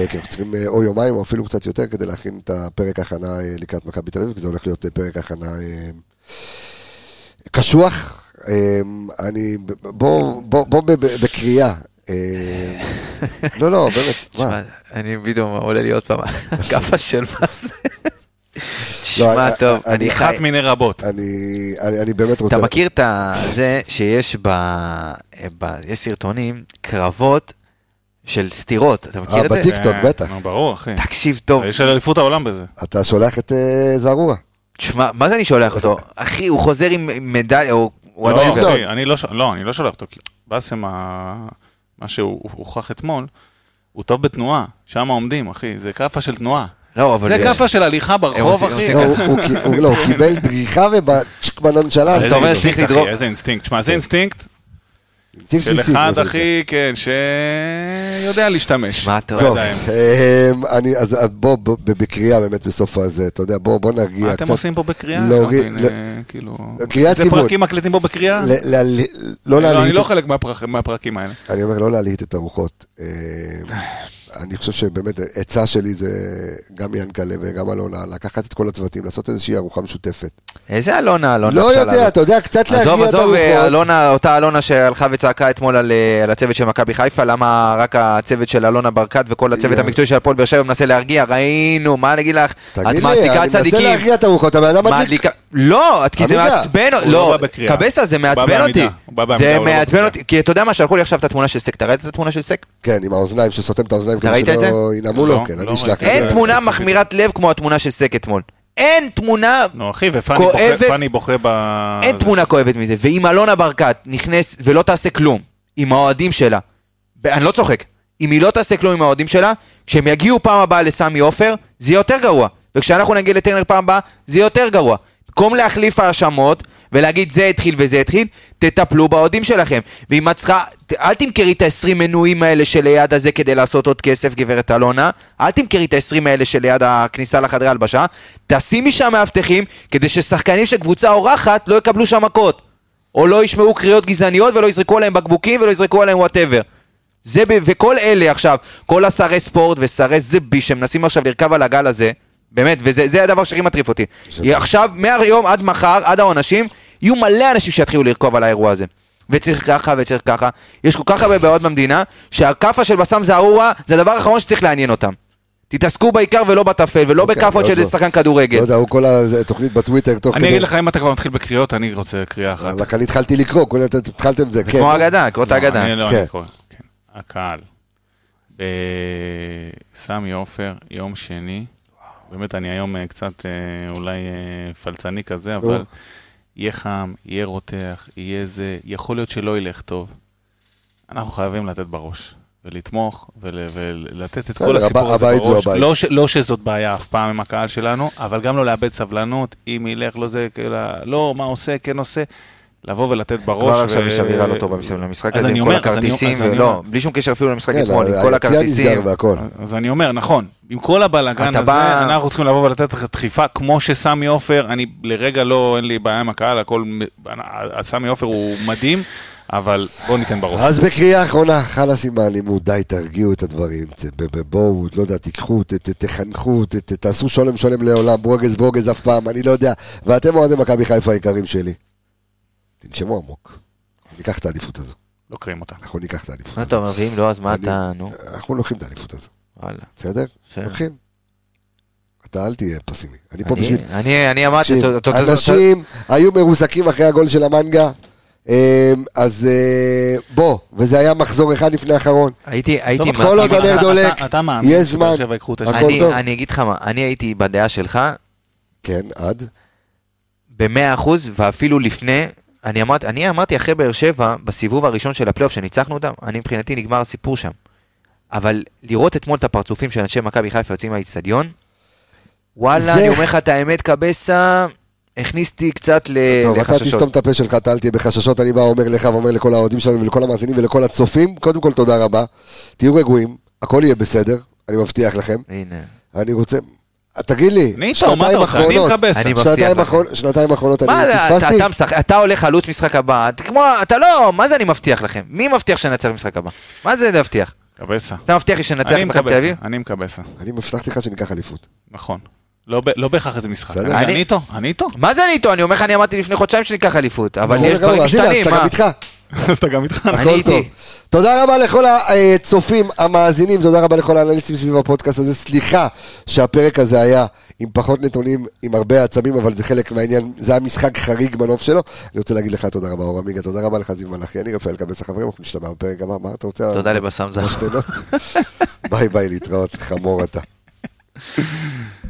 כי אנחנו צריכים אה, או יומיים או אפילו קצת יותר כדי להכין את הפרק ההכנה לקראת מכבי תל אביב, כי זה הולך להיות פרק הכנה קשוח. אמ, אני, בוא, בוא, בוא בקריאה. לא, לא, באמת, מה? אני פתאום עולה לי עוד פעם, כאפה של מה זה. לא, שמע, טוב, אני חי... אחת מיני רבות. אני באמת רוצה... אתה מכיר את זה שיש ב... יש סרטונים, קרבות של סתירות, אתה מכיר את זה? בטיקטוק, כן, בטח. ברור, אחי. תקשיב טוב. יש אליפות העולם בזה. אתה שולח את אה, זערורה. תשמע, מה זה אני שולח אותו? <laughs> אחי, הוא חוזר עם מדליה, הוא לא, אחי, אני לא, לא, אני לא שולח אותו, כי באסם, מה שהוא הוכח אתמול, הוא טוב בתנועה, שם עומדים, אחי, זה כאפה של תנועה. לא, אבל... זה כאפה של הליכה ברחוב, אחי. לא, הוא קיבל דריכה ובצ'ק בנונשלנט. איזה אינסטינקט, אחי, איזה אינסטינקט. שמע, זה אינסטינקט של אחד, אחי, כן, שיודע להשתמש. מה אתה טוב, אני, אז בוא, בקריאה באמת בסוף הזה, אתה יודע, בוא, נרגיע קצת. מה אתם עושים פה בקריאה? לא, כאילו... קריאת כיוון. איזה פרקים מקליטים פה בקריאה? לא להלהיט. אני לא חלק מהפרקים האלה. אני אומר, לא להלהיט את הרוחות. אני חושב שבאמת עצה שלי זה גם ינקלה וגם אלונה, לקחת את כל הצוותים, לעשות איזושהי ארוחה משותפת. איזה אלונה, אלונה? לא יודע, אתה יודע, קצת להרגיע את הרוחות. עזוב, עזוב, אלונה, אותה אלונה שהלכה וצעקה אתמול על, אה, על הצוות של מכבי חיפה, למה רק הצוות של אלונה ברקת וכל הצוות המקצועי של הפועל באר שבע מנסה להרגיע, ראינו, מה אני אגיד לך? תגיד לי, אני מנסה להרגיע את הרוחות, אתה בן אדם מדליק. לא, כי זה מעצבן, לא, קבסה, זה מעצבן אותי. זה מעצבן אותי, כי אתה יודע מה, שלחו לי עכשיו את התמונה של סק, אתה ראית את התמונה של סק? כן, עם האוזניים שסותם את האוזניים כדי שלא ינעמו לו, כן, אני אשלח. אין תמונה מחמירת לב כמו התמונה של סק אתמול. אין תמונה נו אחי, ופאני בוכה ב... אין תמונה כואבת מזה, ואם אלונה ברקת נכנס ולא תעשה כלום עם האוהדים שלה, אני לא צוחק, אם היא לא תעשה כלום עם האוהדים שלה, כשהם יגיעו פעם הבאה לסמי עופר, זה יהיה יותר גרוע. וכשאנחנו נגיע לטרנר פעם הבאה, זה יהיה יותר גרוע. במקום להחליף האשמות ולהגיד זה התחיל וזה התחיל, תטפלו באוהדים שלכם. ואם את צריכה, אל תמכרי את ה-20 מנויים האלה שליד הזה כדי לעשות עוד כסף, גברת אלונה. אל תמכרי את ה-20 האלה שליד הכניסה לחדרי הלבשה. תשימי שם מאבטחים, כדי ששחקנים של קבוצה אורחת לא יקבלו שם מכות. או לא ישמעו קריאות גזעניות ולא יזרקו עליהם בקבוקים ולא יזרקו עליהם whatever. זה, וכל אלה עכשיו, כל השרי ספורט ושרי זבי שמנסים עכשיו לרכב על הגל הזה, באמת, וזה הדבר שהכי מטריף אותי. עכשיו, מהיום עד מחר, עד העונשים, יהיו מלא אנשים שיתחילו לרכוב על האירוע הזה. וצריך ככה וצריך ככה. יש כל כך הרבה בעיות במדינה, שהכאפה של בסאם זערורה זה הדבר האחרון שצריך לעניין אותם. תתעסקו בעיקר ולא בטפל, ולא okay, בכאפות של שחקן כדורגל. לא יודע, הוא כל התוכנית בטוויטר תוך כדי... אני אגיד לך, אם אתה כבר מתחיל בקריאות, אני רוצה קריאה אחת. רק אני התחלתי לקרוא, כל התחלתם זה, כן. כמו אגדה, קרוא את האגדה. אני לא, אני כן. קורא, כן. הקהל. סמי עופר, יום שני. באמת, אני היום אה, קצת אה, אולי אה, פלצני כזה, אבל יהיה חם, יהיה רותח, יהיה זה, יכול להיות שלא ילך טוב. אנחנו חייבים לתת בראש. ולתמוך ול, ולתת את כל הסיפור הזה בראש. לא, ש, לא שזאת בעיה אף פעם עם הקהל שלנו, אבל גם לא לאבד סבלנות, אם ילך, לא זה, כאילו, לא, מה עושה, כן עושה. לבוא ולתת בראש. כבר עכשיו יש אווירה לא טובה למשחק הזה, עם כל הכרטיסים, ולא, בלי שום קשר אפילו למשחק כן, אתמול, עם כל הכרטיסים. אז אני אומר, נכון, עם כל הבלאגן הזה, אנחנו צריכים לבוא ולתת דחיפה, כמו שסמי עופר, אני לרגע לא, אין לי בעיה עם הקהל, הכל, סמי עופר הוא מדהים. אבל בואו ניתן בראש. אז בקריאה אחרונה, חלאס עם האלימות, די, תרגיעו את הדברים. בואו, לא יודע, תיקחו, תחנכו, תעשו שולם שולם לעולם, ברוגז ברוגז אף פעם, אני לא יודע. ואתם אוהדי מכבי חיפה היקרים שלי. תנשמו עמוק. ניקח את האליפות הזו. לוקחים אותה. אנחנו ניקח את האליפות הזו. מה אתה אומר, ואם לא, אז מה אתה, נו? אנחנו לוקחים את האליפות הזו. וואלה. בסדר? לוקחים. אתה אל תהיה פסימי. אני פה בשביל... אני אמרתי... אנשים היו מרוסקים אחרי הגול של המנגה. אמ, אז אה, בוא, וזה היה מחזור אחד לפני האחרון. הייתי, הייתי... כל עוד הנר דולק, יש זמן, הכל טוב. אני אגיד לך מה, אני הייתי בדעה שלך. כן, עד? במאה אחוז, ואפילו לפני, אני אמרתי, אני אמרתי אחרי באר שבע, בסיבוב הראשון של הפלייאוף שניצחנו אותם, אני מבחינתי נגמר הסיפור שם. אבל לראות אתמול את הפרצופים של אנשי מכבי חיפה יוצאים מהאיצטדיון, וואלה, אני אומר לך את האמת, קבסה, הכניס אותי קצת לחששות. טוב, אתה תסתום את הפה שלך, אל תהיה בחששות, אני בא אומר לך ואומר לכל האוהדים שלנו ולכל המאזינים ולכל הצופים, קודם כל תודה רבה, תהיו רגועים, הכל יהיה בסדר, אני מבטיח לכם. הנה. אני רוצה, תגיד לי, שנתיים אחרונות, שנתיים אחרונות אני פספסתי? אתה הולך חלוץ משחק הבא, כמו, אתה לא, מה זה אני מבטיח לכם? מי מבטיח שננצח במשחק הבא? מה זה להבטיח? קבסה. אתה מבטיח לי שננצח במכבי תל אביב? אני מקבסה. אני מבטחתי לך שניקח אליפות. נכון. לא, לא בהכרח איזה משחק. אני איתו, אני איתו. מה זה אני איתו? אני אומר לך, אני אמרתי לפני חודשיים שניקח אליפות, אבל יש דברים משתנים, מה? אז אתה גם איתך. <laughs> אז אתה גם איתך. הכל טוב. תודה רבה לכל הצופים, המאזינים, תודה רבה לכל האנליסטים סביב הפודקאסט הזה. סליחה שהפרק הזה היה עם פחות נתונים, עם הרבה עצבים, אבל זה חלק מהעניין, זה היה משחק חריג בנוף שלו. אני רוצה להגיד לך תודה רבה, אור עמיגה, תודה רבה לך, זיו מלאכי, אני רפאל קבס החברים, אנחנו נשתמע בפרק הבא, מה אתה רוצה? תודה לבסם זר. ביי ביי, להתראות, חמור אתה.